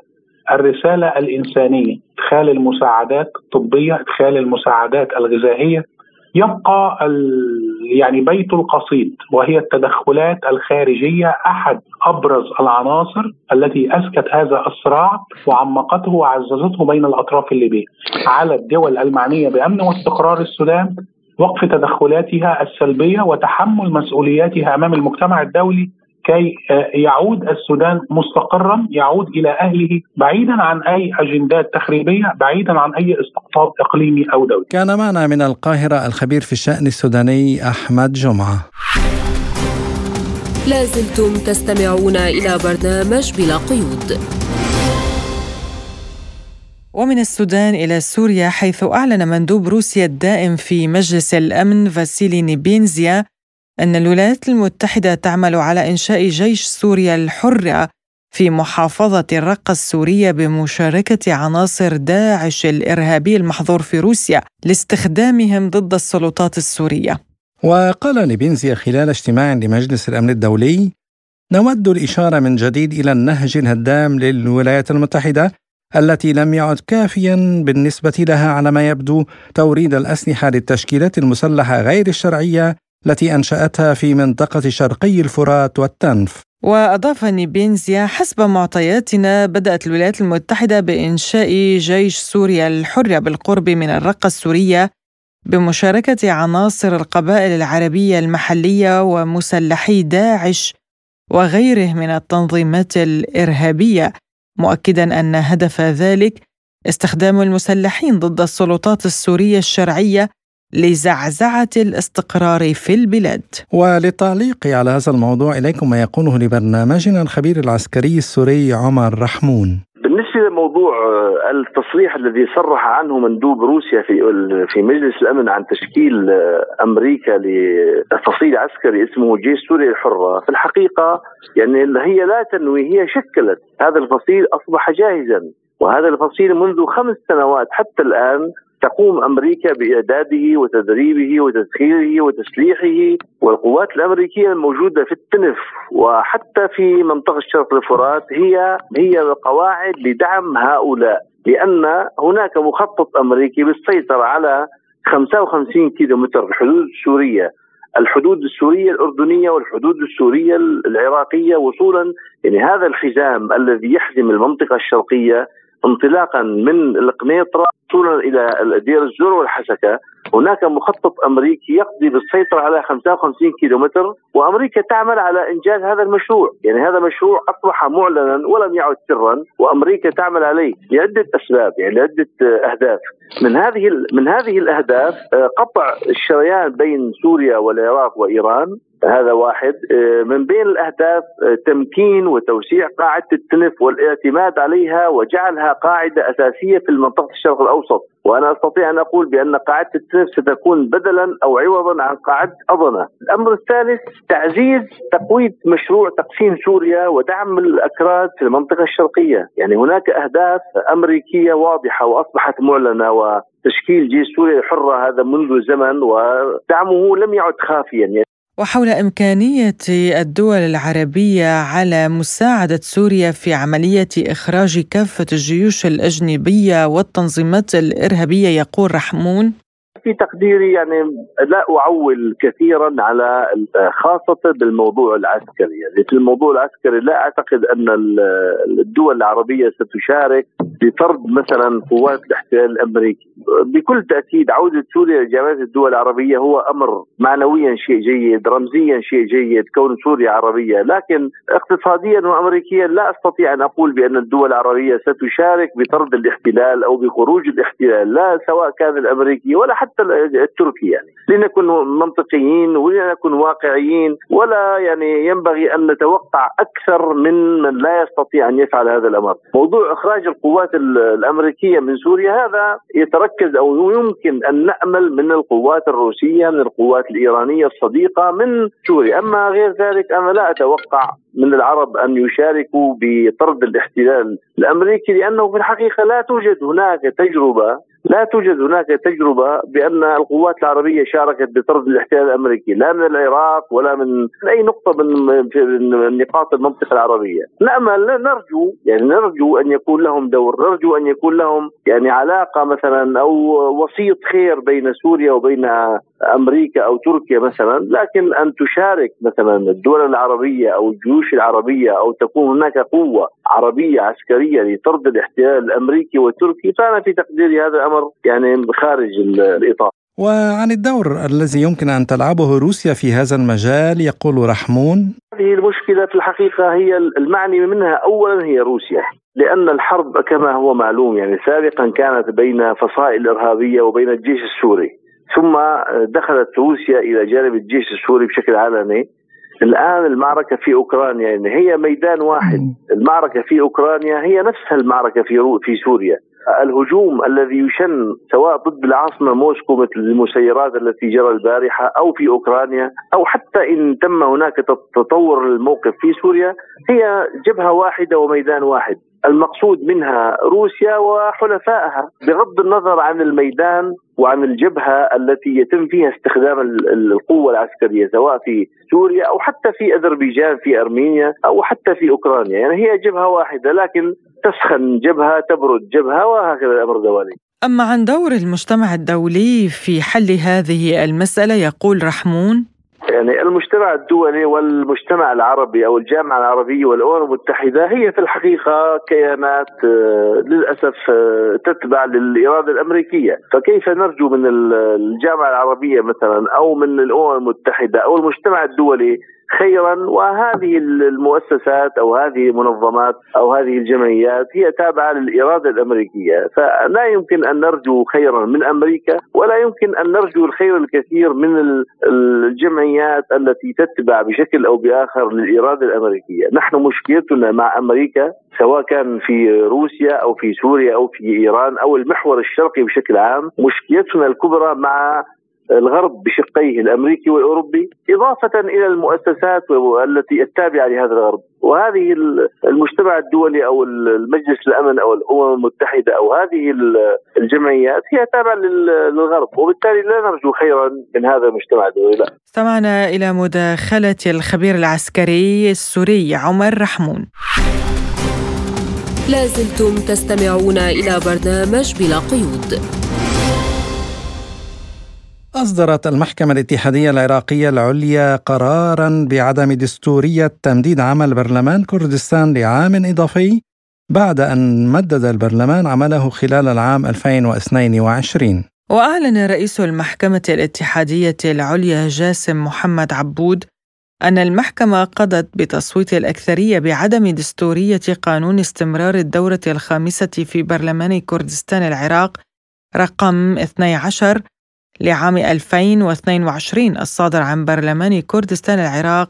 الرسالة الإنسانية إدخال المساعدات الطبية إدخال المساعدات الغذائية يبقى يعني بيت القصيد وهي التدخلات الخارجية أحد أبرز العناصر التي أسكت هذا الصراع وعمقته وعززته بين الأطراف الليبية. على الدول المعنية بأمن واستقرار السودان وقف تدخلاتها السلبية وتحمل مسؤولياتها أمام المجتمع الدولي كي يعود السودان مستقرا يعود إلى أهله بعيدا عن أي أجندات تخريبية بعيدا عن أي استقطاب إقليمي أو دولي. كان معنا من القاهرة الخبير في الشأن السوداني أحمد جمعة. لازلتم تستمعون إلى برنامج بلا قيود. ومن السودان إلى سوريا حيث أعلن مندوب روسيا الدائم في مجلس الأمن فاسيلي نيبينزيا أن الولايات المتحدة تعمل على إنشاء جيش سوريا الحرة في محافظة الرقة السورية بمشاركة عناصر داعش الإرهابي المحظور في روسيا لاستخدامهم ضد السلطات السورية. وقال نيبينزيا خلال اجتماع لمجلس الأمن الدولي نود الإشارة من جديد إلى النهج الهدام للولايات المتحدة التي لم يعد كافيا بالنسبة لها على ما يبدو توريد الأسلحة للتشكيلات المسلحة غير الشرعية التي أنشأتها في منطقة شرقي الفرات والتنف. واضاف نيبينزيا حسب معطياتنا بدأت الولايات المتحدة بإنشاء جيش سوريا الحرة بالقرب من الرقة السورية بمشاركة عناصر القبائل العربية المحلية ومسلحي داعش وغيره من التنظيمات الإرهابية مؤكدا أن هدف ذلك استخدام المسلحين ضد السلطات السورية الشرعية لزعزعة الاستقرار في البلاد. وللتعليق على هذا الموضوع إليكم ما يقوله لبرنامجنا الخبير العسكري السوري عمر رحمون. بالنسبة لموضوع آه، التصريح الذي صرح عنه مندوب روسيا في في مجلس الأمن عن تشكيل آه، أمريكا لفصيل عسكري اسمه جيش سوريا الحرة، في الحقيقة يعني هي لا تنوي هي شكلت هذا الفصيل أصبح جاهزا وهذا الفصيل منذ خمس سنوات حتى الآن تقوم أمريكا بإعداده وتدريبه وتسخيره وتسليحه والقوات الأمريكية الموجودة في التنف وحتى في منطقة شرق الفرات هي هي قواعد لدعم هؤلاء لأن هناك مخطط أمريكي بالسيطرة على 55 كيلو متر الحدود السوريه الحدود السورية الأردنية والحدود السورية العراقية وصولا يعني هذا الحزام الذي يحزم المنطقة الشرقية انطلاقا من القنيطرة وصولا إلى دير الزور والحسكه هناك مخطط أمريكي يقضي بالسيطرة على 55 كيلومتر وأمريكا تعمل على إنجاز هذا المشروع، يعني هذا المشروع أصبح معلنا ولم يعد سرا وأمريكا تعمل عليه لعدة أسباب يعني لعدة أهداف. من هذه من هذه الأهداف آه، قطع الشريان بين سوريا والعراق وإيران. هذا واحد. آه، من بين الأهداف آه، تمكين وتوسيع قاعدة التنف والاعتماد عليها وجعلها قاعدة أساسية في المنطقة الشرق الأوسط. وأنا أستطيع أن أقول بأن قاعدة التنف ستكون بدلا أو عوضا عن قاعدة اضنه. الأمر الثالث تعزيز تقويض مشروع تقسيم سوريا ودعم الأكراد في المنطقة الشرقية، يعني هناك أهداف أمريكية واضحة وأصبحت معلنة وتشكيل جيش سوريا الحره هذا منذ زمن ودعمه لم يعد خافيا. يعني وحول إمكانية الدول العربية على مساعدة سوريا في عملية إخراج كافة الجيوش الأجنبية والتنظيمات الإرهابية يقول رحمون. في تقديري يعني لا أعول كثيرا على خاصة بالموضوع العسكري، يعني في الموضوع العسكري لا أعتقد أن الدول العربية ستشارك بطرد مثلا قوات الاحتلال الأمريكي، بكل تأكيد عودة سوريا لجامعه الدول العربية هو أمر معنويا شيء جيد، رمزيا شيء جيد كون سوريا عربية، لكن اقتصاديا وامريكيا لا أستطيع أن أقول بأن الدول العربية ستشارك بطرد الاحتلال أو بخروج الاحتلال، لا سواء كان الأمريكي ولا حتى التركي يعني. لنكن منطقيين ولنكن واقعيين ولا يعني ينبغي أن نتوقع أكثر من من لا يستطيع أن يفعل هذا الأمر. موضوع إخراج القوات الأمريكية من سوريا هذا يتركز أو يمكن أن نأمل من القوات الروسية من القوات الإيرانية الصديقة من سوريا. أما غير ذلك أنا لا أتوقع من العرب أن يشاركوا بطرد الاحتلال الأمريكي لأنه في الحقيقة لا توجد هناك تجربة لا توجد هناك تجربة بأن القوات العربية شاركت بطرد الاحتلال الأمريكي لا من العراق ولا من أي نقطة من نقاط المنطقة العربية. نأمل نرجو يعني نرجو أن يكون لهم دور نرجو أن يكون لهم يعني علاقة مثلا أو وسيط خير بين سوريا وبين أمريكا أو تركيا مثلا لكن أن تشارك مثلا الدول العربية أو الجيوش العربية أو تكون هناك قوة عربية عسكرية لطرد الاحتلال الأمريكي والتركي فأنا في تقديري هذا الأمر يعني خارج الإطار. وعن الدور الذي يمكن أن تلعبه روسيا في هذا المجال يقول رحمون هذه المشكلة في الحقيقة هي المعني منها أولا هي روسيا لأن الحرب كما هو معلوم يعني سابقا كانت بين فصائل إرهابية وبين الجيش السوري. ثم دخلت روسيا إلى جانب الجيش السوري بشكل علني الآن المعركة في أوكرانيا يعني هي ميدان واحد. المعركة في أوكرانيا هي نفسها المعركة في, في سوريا. الهجوم الذي يشن سواء ضد العاصمة موسكو مثل المسيرات التي جرى البارحة أو في أوكرانيا أو حتى إن تم هناك تطور الموقف في سوريا هي جبهة واحدة وميدان واحد. المقصود منها روسيا وحلفائها. بغض النظر عن الميدان وعن الجبهة التي يتم فيها استخدام القوة العسكرية سواء في سوريا أو حتى في أذربيجان في أرمينيا أو حتى في أوكرانيا، يعني هي جبهة واحدة لكن تسخن جبهة تبرد جبهة وهكذا الأمر دوالي. أما عن دور المجتمع الدولي في حل هذه المسألة يقول رحمون يعني المجتمع الدولي والمجتمع العربي أو الجامعة العربية والامم المتحده هي في الحقيقة كيانات آه، للأسف آه، تتبع للإرادة الأمريكية، فكيف نرجو من الجامعة العربية مثلا أو من الامم المتحده أو المجتمع الدولي خيرا وهذه المؤسسات أو هذه المنظمات أو هذه الجمعيات هي تابعة للإرادة الأمريكية. فلا يمكن أن نرجو خيرا من أمريكا ولا يمكن أن نرجو الخير الكثير من الجمعيات التي تتبع بشكل أو بآخر للإرادة الأمريكية. نحن مشكلتنا مع أمريكا سواء كان في روسيا أو في سوريا أو في إيران أو المحور الشرقي بشكل عام مشكلتنا الكبرى مع الغرب بشقيه الأمريكي والأوروبي إضافة إلى المؤسسات التي التابعة لهذا الغرب وهذه المجتمع الدولي أو المجلس الأمن أو الأمم المتحدة أو هذه الجمعيات هي تابعة للغرب وبالتالي لا نرجو خيرا من هذا المجتمع الدولي لا. استمعنا إلى مداخلة الخبير العسكري السوري عمر رحمون. لازلتم تستمعون إلى برنامج بلا قيود. أصدرت المحكمة الاتحادية العراقية العليا قرارا بعدم دستورية تمديد عمل برلمان كردستان لعام إضافي بعد أن مدد البرلمان عمله خلال العام 2022 وأعلن رئيس المحكمة الاتحادية العليا جاسم محمد عبود أن المحكمة قضت بتصويت الأكثرية بعدم دستورية قانون استمرار الدورة الخامسة في برلمان كردستان العراق رقم 12 لعام 2022 الصادر عن برلمان كردستان العراق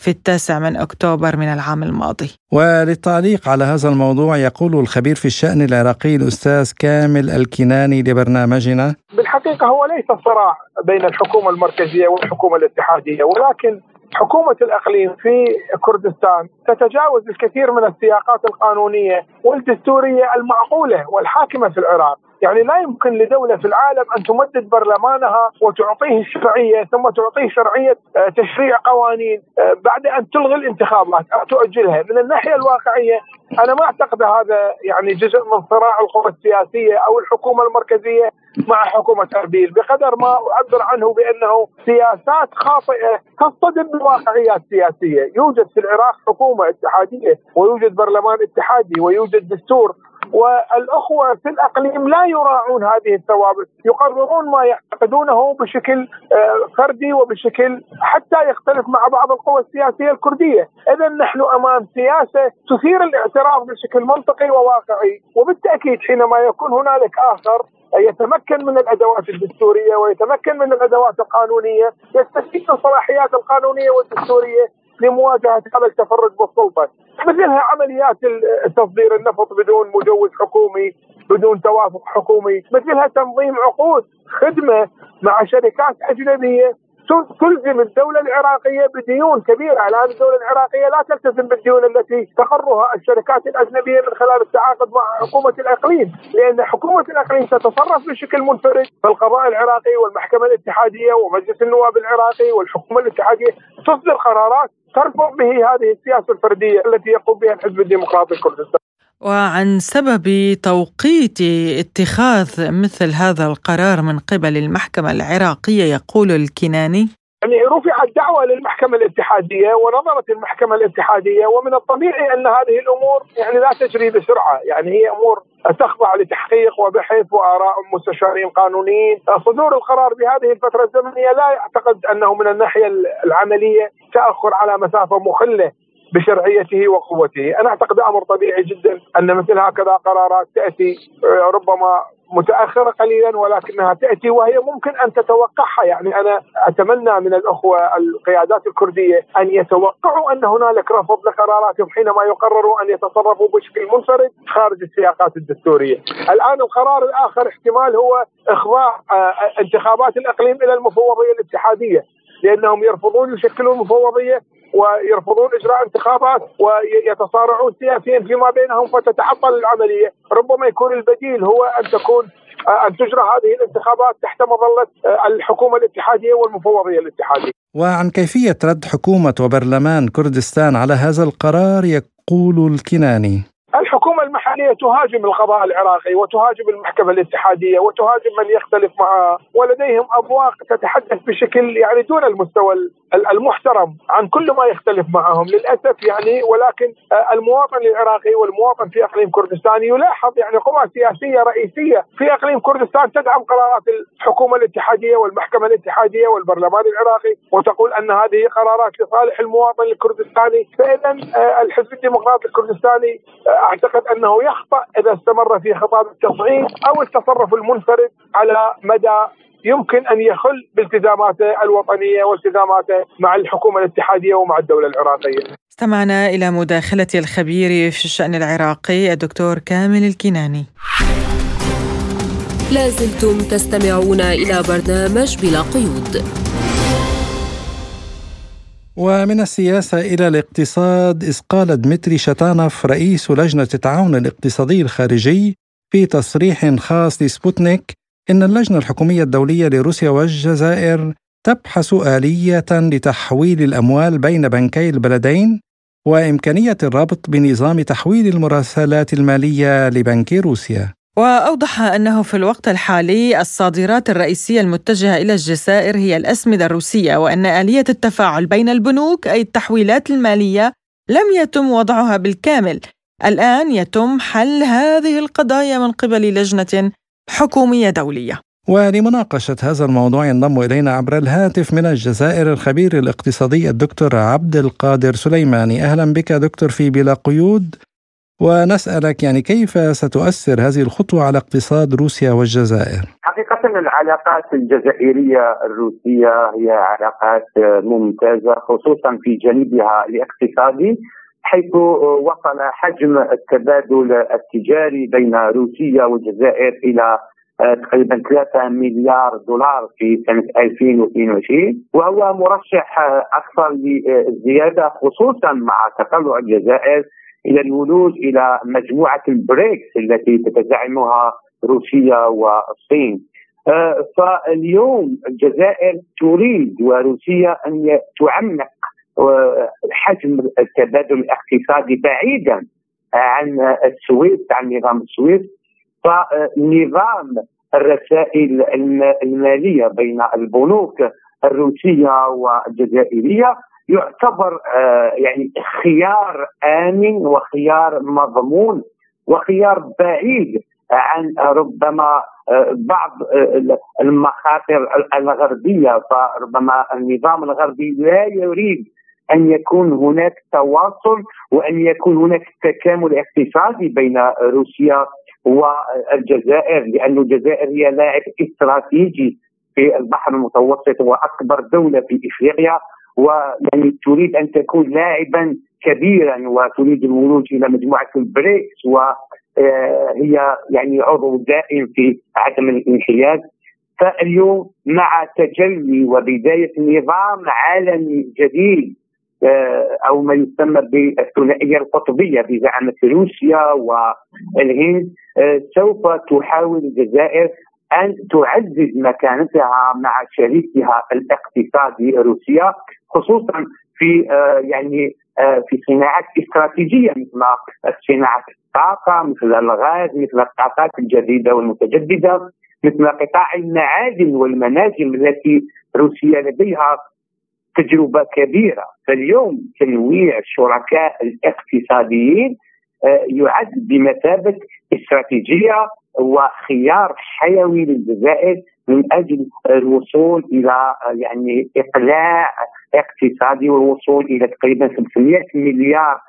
في التاسع من أكتوبر من العام الماضي. وللتعليق على هذا الموضوع يقول الخبير في الشأن العراقي الأستاذ كامل الكناني لبرنامجنا. بالحقيقة هو ليس صراع بين الحكومة المركزية والحكومة الاتحادية ولكن حكومة الأقليم في كردستان تتجاوز الكثير من السياقات القانونية والدستورية المعقولة والحاكمة في العراق. يعني لا يمكن لدولة في العالم أن تمدد برلمانها وتعطيه الشرعية ثم تعطيه شرعية آه، تشريع قوانين آه، بعد أن تلغي الانتخابات أو تؤجلها. من الناحية الواقعية أنا ما أعتقد هذا يعني جزء من صراع القوى السياسية أو الحكومة المركزية مع حكومة أربيل بقدر ما أعبر عنه بأنه سياسات خاطئة تصطدم بالواقعيات السياسية يوجد في العراق حكومة اتحادية ويوجد برلمان اتحادي ويوجد دستور والأخوة في الأقليم لا يراعون هذه الثوابت، يقررون ما يعتقدونه بشكل آه، فردي وبشكل حتى يختلف مع بعض القوى السياسية الكردية، اذا نحن أمام سياسة تثير الاعتراف بشكل منطقي وواقعي، وبالتأكيد حينما يكون هنالك آخر يتمكن من الأدوات الدستورية ويتمكن من الأدوات القانونية يستفيد من الصلاحيات القانونية والدستورية لمواجهة هذا التفرد بالسلطة. مثلها عمليات تصدير النفط بدون مجوز حكومي بدون توافق حكومي. مثلها تنظيم عقود خدمة مع شركات أجنبية تلزم الدولة العراقية بديون كبيرة. الآن الدولة العراقية لا تلتزم بالديون التي تقرها الشركات الأجنبية من خلال التعاقد مع حكومة الإقليم لأن حكومة الإقليم تتصرف بشكل منفرد. فالقضاء العراقي والمحكمة الاتحادية ومجلس النواب العراقي والحكومة الاتحادية تصدر قرارات ترفض به هذه السياسة الفردية التي يقوم بها الحزب الديمقراطي الكردستاني. وعن سبب توقيت اتخاذ مثل هذا القرار من قبل المحكمة العراقية يقول الكناني. يعني رفعت دعوة للمحكمة الاتحادية ونظرت المحكمة الاتحادية ومن الطبيعي أن هذه الأمور يعني لا تجري بسرعة. يعني هي أمور تخضع لتحقيق وبحث وآراء مستشارين قانونيين. صدور القرار بهذه الفترة الزمنية لا يعتقد أنه من الناحية العملية تأخر على مسافة مخلة. بشرعيته وقوته أنا أعتقد أمر طبيعي جدا أن مثل هكذا قرارات تأتي ربما متأخرة قليلا ولكنها تأتي وهي ممكن أن تتوقعها يعني أنا أتمنى من الأخوة القيادات الكردية أن يتوقعوا أن هنالك رفض لقراراتهم حينما يقرروا أن يتصرفوا بشكل منفرد خارج السياقات الدستورية. الآن القرار الآخر احتمال هو إخضاع آه، انتخابات الإقليم إلى المفوضية الاتحادية لأنهم يرفضون يشكلوا المفوضيه ويرفضون إجراء انتخابات ويتصارعون سياسيا فيما بينهم فتتعطل العملية، ربما يكون البديل هو أن تكون أن تجرى هذه الانتخابات تحت مظلة الحكومة الاتحادية والمفوضية الاتحادية. وعن كيفية رد حكومة وبرلمان كردستان على هذا القرار يقول الكناني الحكومة المحلية تهاجم القضاء العراقي وتهاجم المحكمة الاتحادية وتهاجم من يختلف معها ولديهم أبواق تتحدث بشكل يعني دون المستوى المحترم عن كل ما يختلف معهم للأسف يعني ولكن آه، المواطن العراقي والمواطن في أقليم كردستان يلاحظ يعني قوى سياسية رئيسية في أقليم كردستان تدعم قرارات الحكومة الاتحادية والمحكمة الاتحادية والبرلمان العراقي وتقول أن هذه قرارات لصالح المواطن الكردستاني. فإذا آه، الحزب الديمقراطي الكردستاني آه، أعتقد أنه يخطأ إذا استمر في خطاب التصعيد أو التصرف المنفرد على مدى يمكن أن يخل بالتزاماته الوطنية والتزاماته مع الحكومة الاتحادية ومع الدولة العراقية. استمعنا إلى مداخلة الخبير في الشأن العراقي الدكتور كامل الكناني. لازلتم تستمعون إلى برنامج بلا قيود. ومن السياسة إلى الاقتصاد إذ قال دمتري شتانوف رئيس لجنة التعاون الاقتصادي الخارجي في تصريح خاص لسبوتنيك إن اللجنة الحكومية الدولية لروسيا والجزائر تبحث آلية لتحويل الأموال بين بنكي البلدين وإمكانية الربط بنظام تحويل المراسلات المالية لبنك روسيا. وأوضح أنه في الوقت الحالي الصادرات الرئيسية المتجهة إلى الجزائر هي الأسمدة الروسية وأن آلية التفاعل بين البنوك أي التحويلات المالية لم يتم وضعها بالكامل الآن يتم حل هذه القضايا من قبل لجنة حكومية دولية. ولمناقشة هذا الموضوع ينضم إلينا عبر الهاتف من الجزائر الخبير الاقتصادي الدكتور عبد القادر سليماني. أهلا بك دكتور في بلا قيود. ونسألك يعني كيف ستؤثر هذه الخطوة على اقتصاد روسيا والجزائر؟ حقيقة العلاقات الجزائرية الروسية هي علاقات ممتازة خصوصا في جانبها الاقتصادي. حيث وصل حجم التبادل التجاري بين روسيا والجزائر إلى تقريبا 3 مليار دولار في سنة 2022 وهو مرشح أكثر للزيادة خصوصا مع تطلع الجزائر إلى الولوج إلى مجموعة البريكس التي تتزعمها روسيا والصين. آه، فاليوم الجزائر تريد وروسيا أن تعمق آه، حجم التبادل الاقتصادي بعيدا عن السويس عن نظام السويس. فنظام الرسائل المالية بين البنوك الروسية والجزائرية يعتبر آه، يعني خيار آمن وخيار مضمون وخيار بعيد عن ربما آه، بعض آه، المخاطر الغربية. فربما النظام الغربي لا يريد أن يكون هناك تواصل وأن يكون هناك تكامل اقتصادي بين روسيا والجزائر لأن الجزائر هي لاعب استراتيجي في البحر المتوسط وأكبر دولة في إفريقيا ويعني تريد أن تكون لاعبا كبيرا وتريد الولوج إلى مجموعة البريكس وهي آه، يعني عضو دائم في عدم الانحياز. فاليوم مع تجلي وبداية نظام عالمي جديد أو ما يسمى بالثنائيه القطبية بزعامه روسيا والهند آه، سوف تحاول الجزائر أن تعزز مكانتها مع شريكها الاقتصادي روسيا خصوصا في آه، يعني آه، في صناعات استراتيجية مثل صناعة الطاقة مثل الغاز مثل الطاقات الجديدة والمتجددة مثل قطاع المعادن والمناجم التي روسيا لديها تجربة كبيرة. فاليوم تنويع الشركاء الاقتصاديين آه، يعد بمثابة استراتيجية وخيار حيوي للجزائر من أجل الوصول إلى يعني إقلاع اقتصادي والوصول إلى تقريبا 500 مليار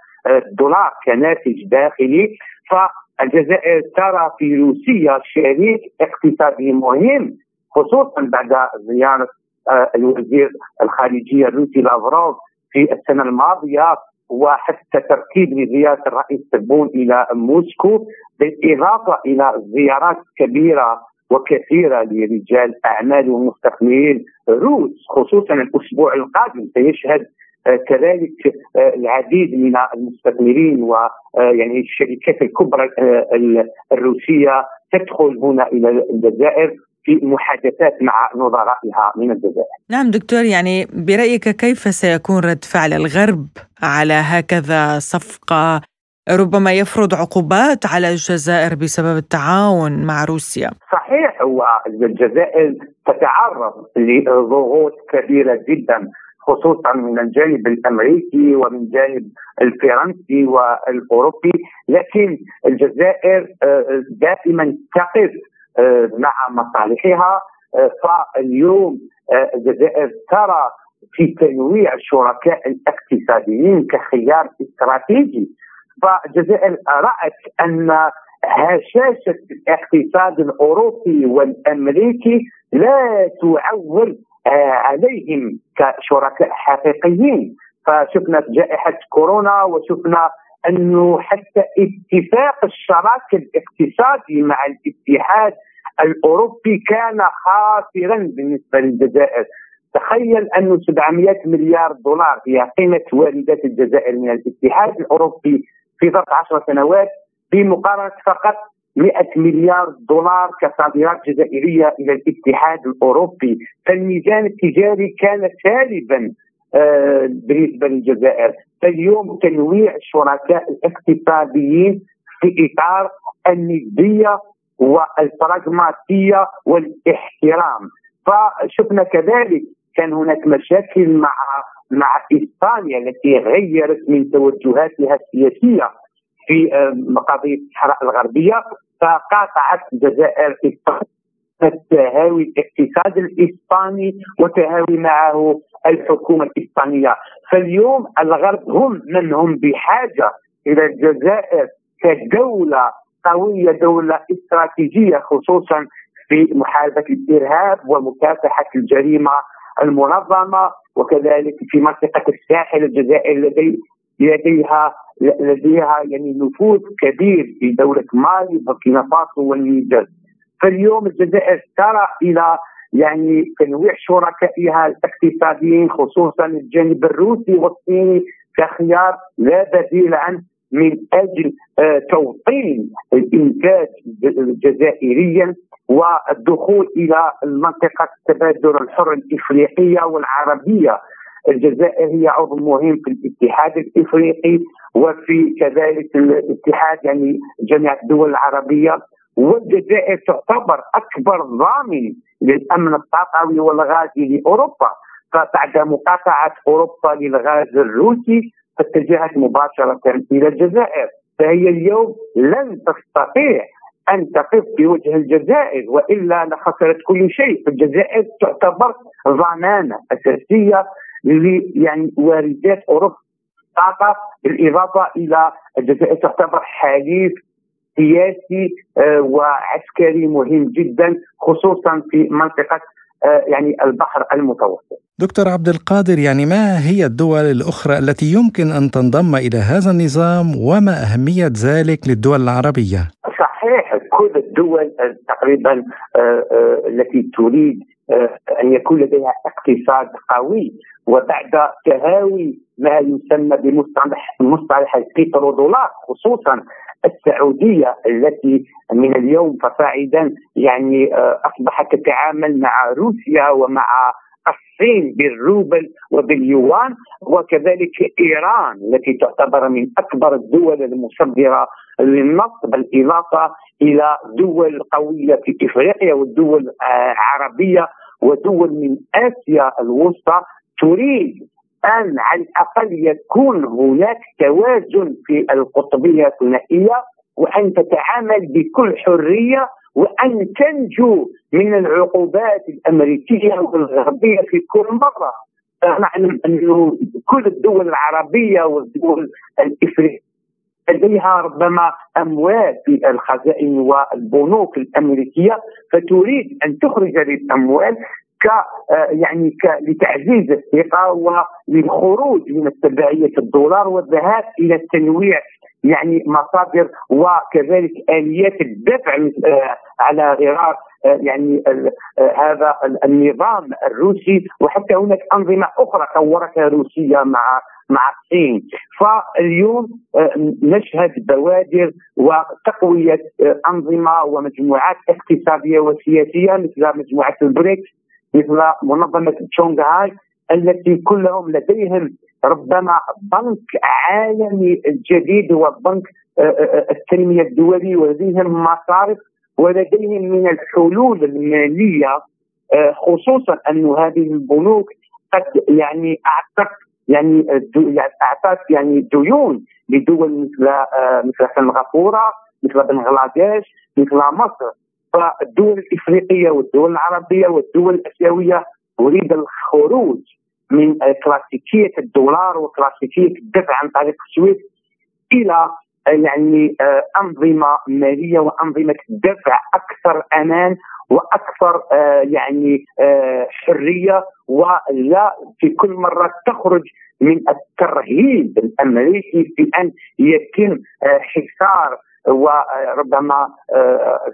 دولار كناتج داخلي. فالجزائر ترى في روسيا شريك اقتصادي مهم خصوصا بعد زيارة آه، الوزير الخارجية الروسي لافروف. في السنة الماضية وحتى ترتيب لزيارة الرئيس تبون إلى موسكو بالإضافة إلى زيارات كبيرة وكثيرة لرجال أعمال ومستثمرين روس خصوصا الأسبوع القادم. سيشهد آه، كذلك آه، العديد من المستثمرين ويعني الشركات الكبرى الروسية تدخل هنا إلى الجزائر. في محادثات مع نظرائها من الجزائر. نعم دكتور يعني برأيك كيف سيكون رد فعل الغرب على هكذا صفقة ربما يفرض عقوبات على الجزائر بسبب التعاون مع روسيا. صحيح والجزائر تتعرض لضغوط كبيرة جدا خصوصا من الجانب الأمريكي ومن جانب الفرنسي والأوروبي لكن الجزائر آه، دائما تقف مع مصالحها آه، فاليوم آه، الجزائر ترى في تنويع الشركاء الاقتصاديين كخيار استراتيجي فالجزائر رأت أن هشاشة الاقتصاد الأوروبي والأمريكي لا تعول عليهم كشركاء حقيقيين. فشفنا جائحة كورونا وشفنا أنه حتى اتفاق الشراكة الاقتصادي مع الاتحاد الأوروبي كان خاسرا بالنسبة للجزائر. تخيل أنه 700 مليار دولار هي قيمة واردات الجزائر من الاتحاد الأوروبي في ظرف 10 سنوات بمقارنة فقط 100 مليار دولار كصادرات جزائرية إلى الاتحاد الأوروبي. فالميزان التجاري كان سالبا آه، بالنسبة للجزائر. فاليوم تنويع الشركاء الاقتصاديين في إطار الندية والبراغماتية والإحترام. فشفنا كذلك كان هناك مشاكل مع مع إسبانيا التي غيرت من توجهاتها السياسية في قضية الصحراء الغربية فقاطعت الجزائر التهاوي الاقتصاد الإسباني وتهاوي معه الحكومة الإسبانية. فاليوم الغرب هم من هم بحاجة إلى الجزائر كدولة قوية دولة استراتيجية خصوصا في محاربة الإرهاب ومكافحة الجريمة المنظمة وكذلك في منطقة الساحل الجزائر لدي لديها لديها يعني نفوذ كبير في دولة مالي بوركينا فاسو والنيجر. فاليوم الجزائر ترى إلى يعني تنويع شركائها الاقتصاديين خصوصا الجانب الروسي والصيني كخيار لا بديل عنه من أجل آه، توطين الإنتاج جزائريا والدخول إلى المنطقة التبادل الحر الإفريقية والعربية. الجزائر هي عضو مهم في الاتحاد الإفريقي وفي كذلك الاتحاد يعني جميع الدول العربية. والجزائر تعتبر أكبر ضامن للأمن الطاقوي والغازي لأوروبا. فبعد مقاطعة أوروبا للغاز الروسي اتجهت مباشرة إلى الجزائر. فهي اليوم لن تستطيع أن تقف بوجه الجزائر وإلا لخسرت كل شيء. الجزائر تعتبر ضمانة أساسية يعني واردات أوروبا. طاقة بالإضافة إلى الجزائر تعتبر حليف سياسي آه، وعسكري مهم جدا خصوصا في منطقة آه، يعني البحر المتوسط. دكتور عبد القادر يعني ما هي الدول الأخرى التي يمكن أن تنضم إلى هذا النظام وما أهمية ذلك للدول العربية؟ صحيح كل الدول تقريبا آه، التي تريد أن يكون لديها اقتصاد قوي وبعد تهاوي ما يسمى بمصطلح مصطلح البترودولار خصوصا السعودية التي من اليوم فصاعدا يعني آه، أصبحت تتعامل مع روسيا ومع الصين بالروبل وباليوان وكذلك إيران التي تعتبر من أكبر الدول المصدرة للنفط بالاضافه إلى دول قوية في إفريقيا والدول العربيه ودول من آسيا الوسطى تريد أن على الأقل يكون هناك توازن في القطبيه الثنائية وأن تتعامل بكل حرية وأن تنجو من العقوبات الأمريكية والغربية في كل مرة. نعلم أنه كل الدول العربية والدول الإفريقية لديها ربما اموال في الخزائن والبنوك الأمريكية فتريد أن تخرج هذه الاموال ك يعني ك لتعزيز الثقه وللخروج من تبعيه الدولار والذهاب إلى التنويع يعني مصادر وكذلك آليات الدفع آه، على غرار آه، يعني آه، هذا النظام الروسي وحتى هناك أنظمة أخرى طورتها روسيا مع مع الصين. فاليوم نشهد بوادر وتقوية أنظمة ومجموعات اقتصادية وسياسية مثل مجموعة البريكس. مثل منظمة تشونغهاي التي كلهم لديهم ربما بنك عالمي جديد هو بنك آه، آه، آه، التنمية الدولي ولديهم مصارف ولديهم من الحلول المالية خصوصا أن هذه البنوك قد يعني أعطت يعني, يعني أعطت يعني ديون لدول مثل مثل سنغافورة مثل بنغلاديش مثل مصر. فالدول الإفريقية والدول العربية والدول الآسيوية تريد الخروج من كلاسيكية الدولار وكلاسيكية الدفع عن طريق السويس إلى يعني آه، أنظمة مالية وأنظمة دفع أكثر أمان وأكثر آه، يعني آه، حرية ولا في كل مرة تخرج من الترهيب الأمريكي في أن يتم حصار وربما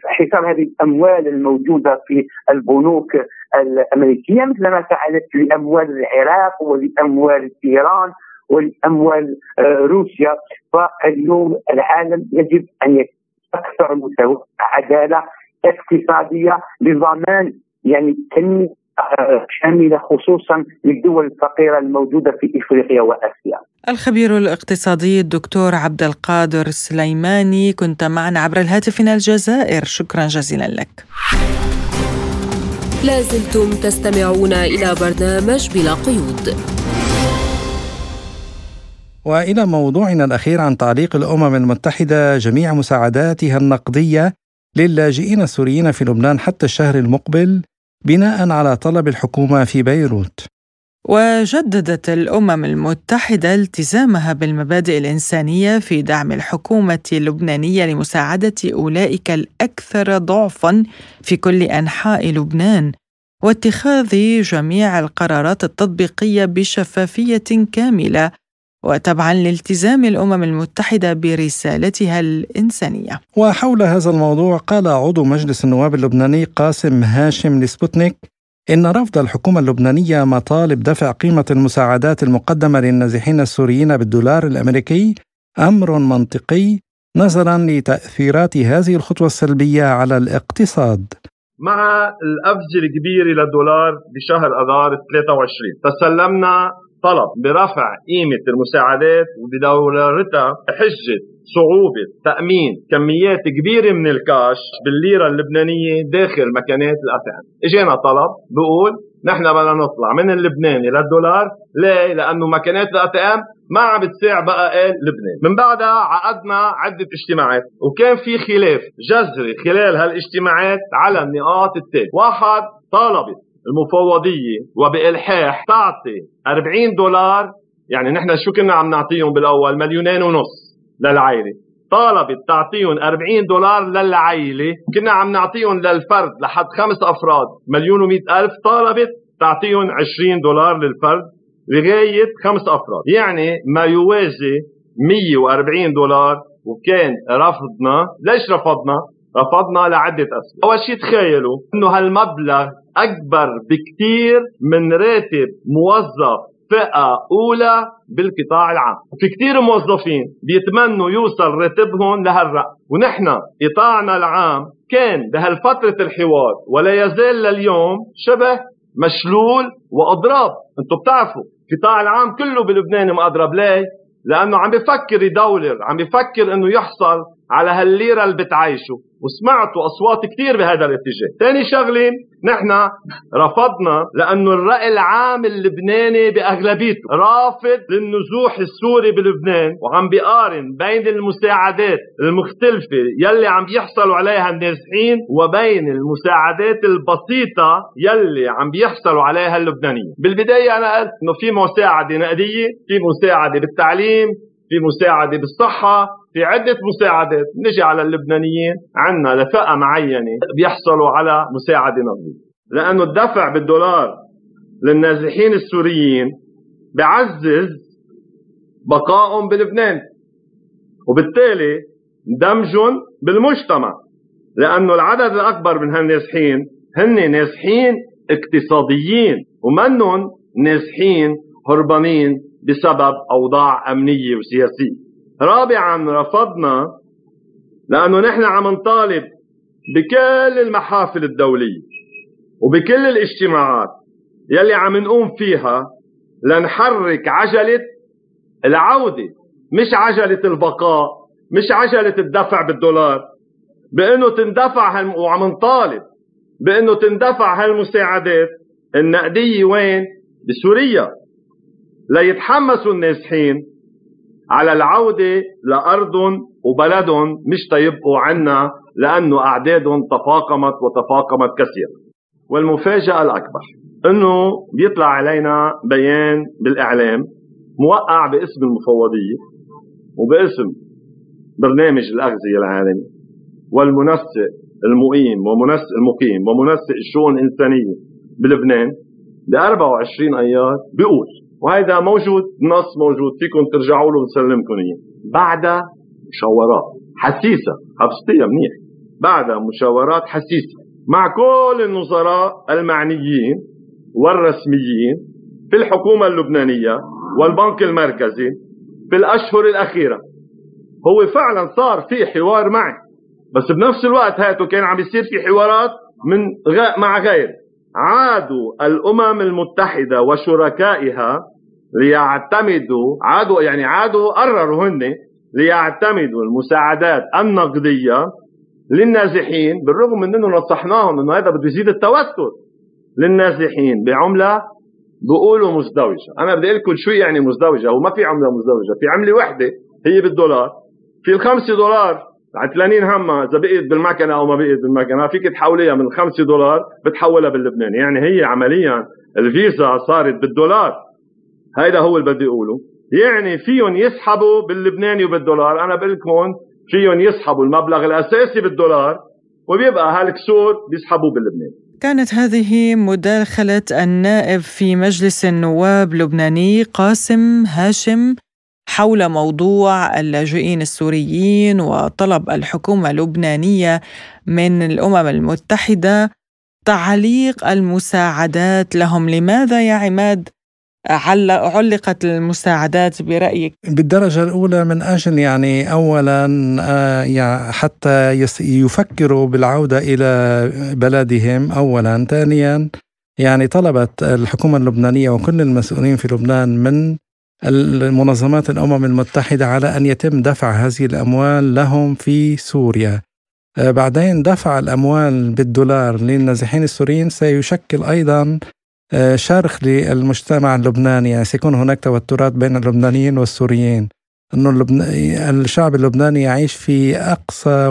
حصار هذه الأموال الموجودة في البنوك الأمريكية مثل ما فعلت لأموال العراق ولأموال إيران ولأموال روسيا. فاليوم العالم يجب أن يكون أكثر مساواه عدالة اقتصادية لضمان يعني تنمية شاملة خصوصا للدول الفقيرة الموجودة في إفريقيا وآسيا. الخبير الاقتصادي الدكتور عبد القادر السليماني كنت معنا عبر الهاتف من الجزائر شكرا جزيلا لك. لازلتم تستمعون إلى برنامج بلا قيود. وإلى موضوعنا الأخير عن تعليق الأمم المتحدة جميع مساعداتها النقدية للاجئين السوريين في لبنان حتى الشهر المقبل بناء على طلب الحكومة في بيروت. وجددت الأمم المتحدة التزامها بالمبادئ الإنسانية في دعم الحكومة اللبنانية لمساعدة أولئك الأكثر ضعفا في كل أنحاء لبنان واتخاذ جميع القرارات التطبيقية بشفافية كاملة وتبعا لالتزام الأمم المتحدة برسالتها الإنسانية. وحول هذا الموضوع قال عضو مجلس النواب اللبناني قاسم هاشم لسبوتنيك إن رفض الحكومة اللبنانية مطالب دفع قيمة المساعدات المقدمة للنازحين السوريين بالدولار الأمريكي أمر منطقي نظرا لتأثيرات هذه الخطوة السلبية على الاقتصاد. مع القفز الكبير للدولار بشهر أذار 23 تسلمنا طلب برفع قيمة المساعدات وبدورتها حجة صعوبة تأمين كميات كبيرة من الكاش بالليرة اللبنانية داخل مكانات الأطعمة إجينا طلب بقول نحن بدنا نطلع من اللبناني للدولار ليه؟ لأنه مكانات الأطعام ما عم بتساع بقى قال لبنان. من بعدها عقدنا عدة اجتماعات وكان في خلاف جذري خلال هالاجتماعات على النقاط التالية. واحد طالبت المفوضية وبإلحاح تعطي 40 دولار يعني نحن شو كنا عم نعطيهم بالأول؟ مليونين ونص للعائلة. طالبت تعطيهم 40 دولار للعائلة كنا عم نعطيهم للفرد لحد خمس أفراد مليون و ألف. طالبت تعطيهم 20 دولار للفرد لغاية خمس أفراد. يعني ما يوازي 140 دولار وكان رفضنا. ليش رفضنا؟ رفضنا لعدة أسباب. أول شيء تخيلوا أنه هالمبلغ أكبر بكثير من راتب موظف فئة أولى بالقطاع العام. في كثير موظفين بيتمنوا يوصل راتبهم لهالرقم ونحن قطاعنا العام كان بهالفترة الحوار ولا يزال لليوم شبه مشلول وأضراب. أنتم بتعرفوا القطاع العام كله بلبنان مأضرب. ليه؟ لأنه عم بفكر يدولر عم بفكر أنه يحصل على هالليرة اللي بتعيشه. وسمعتوا أصوات كثير بهذا الاتجاه. ثاني شغلة نحن رفضنا لأنه الرأي العام اللبناني بأغلبيته رافض للنزوح السوري بلبنان وعم بيقارن بين المساعدات المختلفة يلي عم بيحصلوا عليها النازحين وبين المساعدات البسيطة يلي عم بيحصلوا عليها اللبنانيين. بالبداية أنا قلت أنه في مساعدة نقدية في مساعدة بالتعليم في مساعدة بالصحة في عدة مساعدات نجي على اللبنانيين عنا لفئة معينة بيحصلوا على مساعدة نقدية لأنه الدفع بالدولار للنازحين السوريين بعزز بقائهم بلبنان. وبالتالي دمجهم بالمجتمع. لأنه العدد الأكبر من هالنازحين هن نازحين اقتصاديين ومنهم نازحين هربانين بسبب أوضاع أمنية وسياسية. رابعا رفضنا لأنه نحن عم نطالب بكل المحافل الدولية وبكل الاجتماعات يلي عم نقوم فيها لنحرك عجلة العودة مش عجلة البقاء مش عجلة الدفع بالدولار بأنه تندفع هالم... وعم نطالب بأنه تندفع هالمساعدات النقدية وين؟ بسوريا ليتحمسوا النازحين على العودة لأرضهم وبلدهم مش تيبقوا عنا لأنه أعدادهم تفاقمت وتفاقمت كثيرا والمفاجأة الأكبر أنه بيطلع علينا بيان بالإعلام موقع باسم المفوضية وباسم برنامج الأغذية العالمي والمنسق المقيم ومنسق المقيم ومنسق الشؤون الإنسانية بلبنان ب 24 أيار بيقول وهيدا موجود نص موجود فيكم ترجعوا له ونسلمكم إياه. بعد مشاورات حسيسة حفظتيها منيح. بعد مشاورات حسيسة مع كل النظراء المعنيين والرسميين في الحكومة اللبنانية والبنك المركزي في الأشهر الأخيرة. هو فعلا صار في حوار معي بس بنفس الوقت هاته كان عم يصير في حوارات من غ... مع غيره عادوا الأمم المتحدة وشركائها ليعتمدوا عادوا يعني عادوا قرروا هن ليعتمدوا المساعدات النقدية للنازحين بالرغم من إنه نصحناهم إنه هذا بده يزيد التوتر للنازحين بعملة بيقولوا مزدوجة. أنا بدي لكم شو يعني مزدوجة هو ما في عملة مزدوجة في عملة وحدة هي بالدولار في الخمسة دولار عتلانين همها إذا بقيت بالمكنة أو ما بقيت بالمكنة فيك تحوليها من 5 دولار بتحولها باللبناني يعني هي عمليا الفيزا صارت بالدولار. هيدا هو اللي بدي أقوله. يعني فيهم يسحبوا باللبناني وبالدولار. أنا بقول لكم فيهم يسحبوا المبلغ الأساسي بالدولار وبيبقى هالكسور بيسحبوه باللبناني. كانت هذه مداخلة النائب في مجلس النواب اللبناني قاسم هاشم. حول موضوع اللاجئين السوريين وطلب الحكومة اللبنانية من الأمم المتحدة تعليق المساعدات لهم لماذا يا عماد علقت المساعدات برأيك؟ بالدرجة الأولى من أجل يعني أولا آه، حتى يفكروا بالعودة إلى بلدهم أولا ثانيا يعني طلبت الحكومة اللبنانية وكل المسؤولين في لبنان من المنظمات الأمم المتحدة على أن يتم دفع هذه الأموال لهم في سوريا. آه، بعدين دفع الأموال بالدولار للنازحين السوريين سيشكل أيضا آه، شرخ للمجتمع اللبناني. يعني سيكون هناك توترات بين اللبنانيين والسوريين. أنه. الشعب اللبناني يعيش في أقصى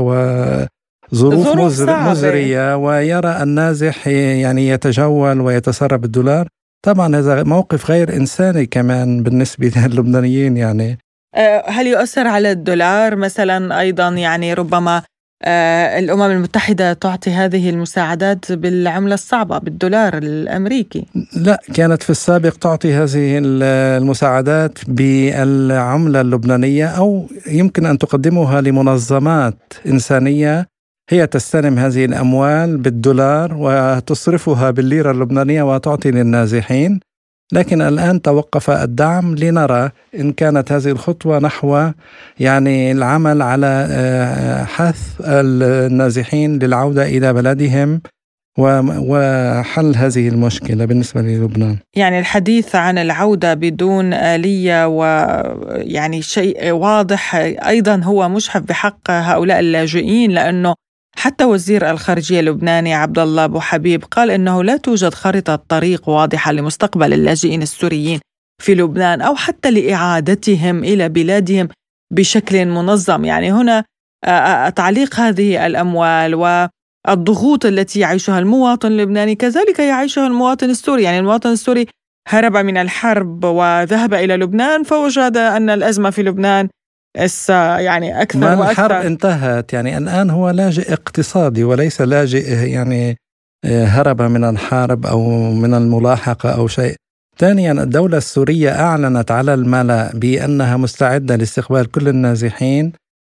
وظروف مزرية ويرى النازح يعني يتجول ويتسرب بالدولار. طبعا هذا موقف غير إنساني كمان بالنسبة <laughs> للبنانيين يعني. آه، هل يؤثر على الدولار مثلا أيضا؟ يعني ربما آه، الأمم المتحدة تعطي هذه المساعدات بالعملة الصعبة بالدولار الأمريكي. لا كانت في السابق تعطي هذه المساعدات بالعملة اللبنانية أو يمكن أن تقدمها لمنظمات إنسانية هي تستلم هذه الأموال بالدولار وتصرفها بالليرة اللبنانية وتعطي للنازحين. لكن الآن توقف الدعم لنرى إن كانت هذه الخطوة نحو يعني العمل على آه، حث النازحين للعودة إلى بلدهم وحل هذه المشكلة بالنسبة للبنان. يعني الحديث عن العودة بدون آلية ويعني شيء واضح أيضا هو مشحف بحق هؤلاء اللاجئين لأنه حتى وزير الخارجية اللبناني عبد الله أبو حبيب قال إنه لا توجد خارطة طريق واضحة لمستقبل اللاجئين السوريين في لبنان أو حتى لإعادتهم إلى بلادهم بشكل منظم. يعني هنا تعليق هذه الأموال والضغوط التي يعيشها المواطن اللبناني كذلك يعيشها المواطن السوري. يعني المواطن السوري هرب من الحرب وذهب إلى لبنان فوجد أن الأزمة في لبنان يعني أكثر ما وأكثر. الحرب انتهت؟ يعني الآن هو لاجئ اقتصادي وليس لاجئ يعني آه، هرب من الحرب أو من الملاحقة أو شيء. ثانيا الدولة السورية أعلنت على الملأ بأنها مستعدة لاستقبال كل النازحين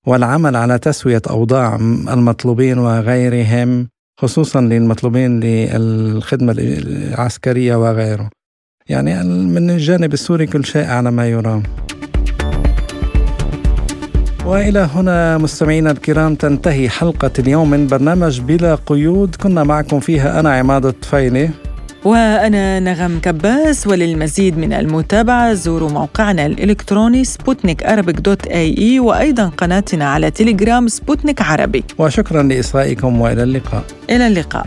والعمل على تسوية أوضاع المطلوبين وغيرهم خصوصا للمطلوبين للخدمة العسكرية وغيره. يعني من الجانب السوري كل شيء على ما يرام. وإلى هنا مستمعينا الكرام تنتهي حلقة اليوم من برنامج بلا قيود. كنا معكم فيها أنا عماد الطفيلي. وأنا نغم كباس. وللمزيد من المتابعة زوروا موقعنا الإلكتروني سبوتنيك Arabic dot ae وأيضا قناتنا على تليجرام سبوتنيك عربي. وشكرا لإصغائكم وإلى اللقاء. إلى اللقاء.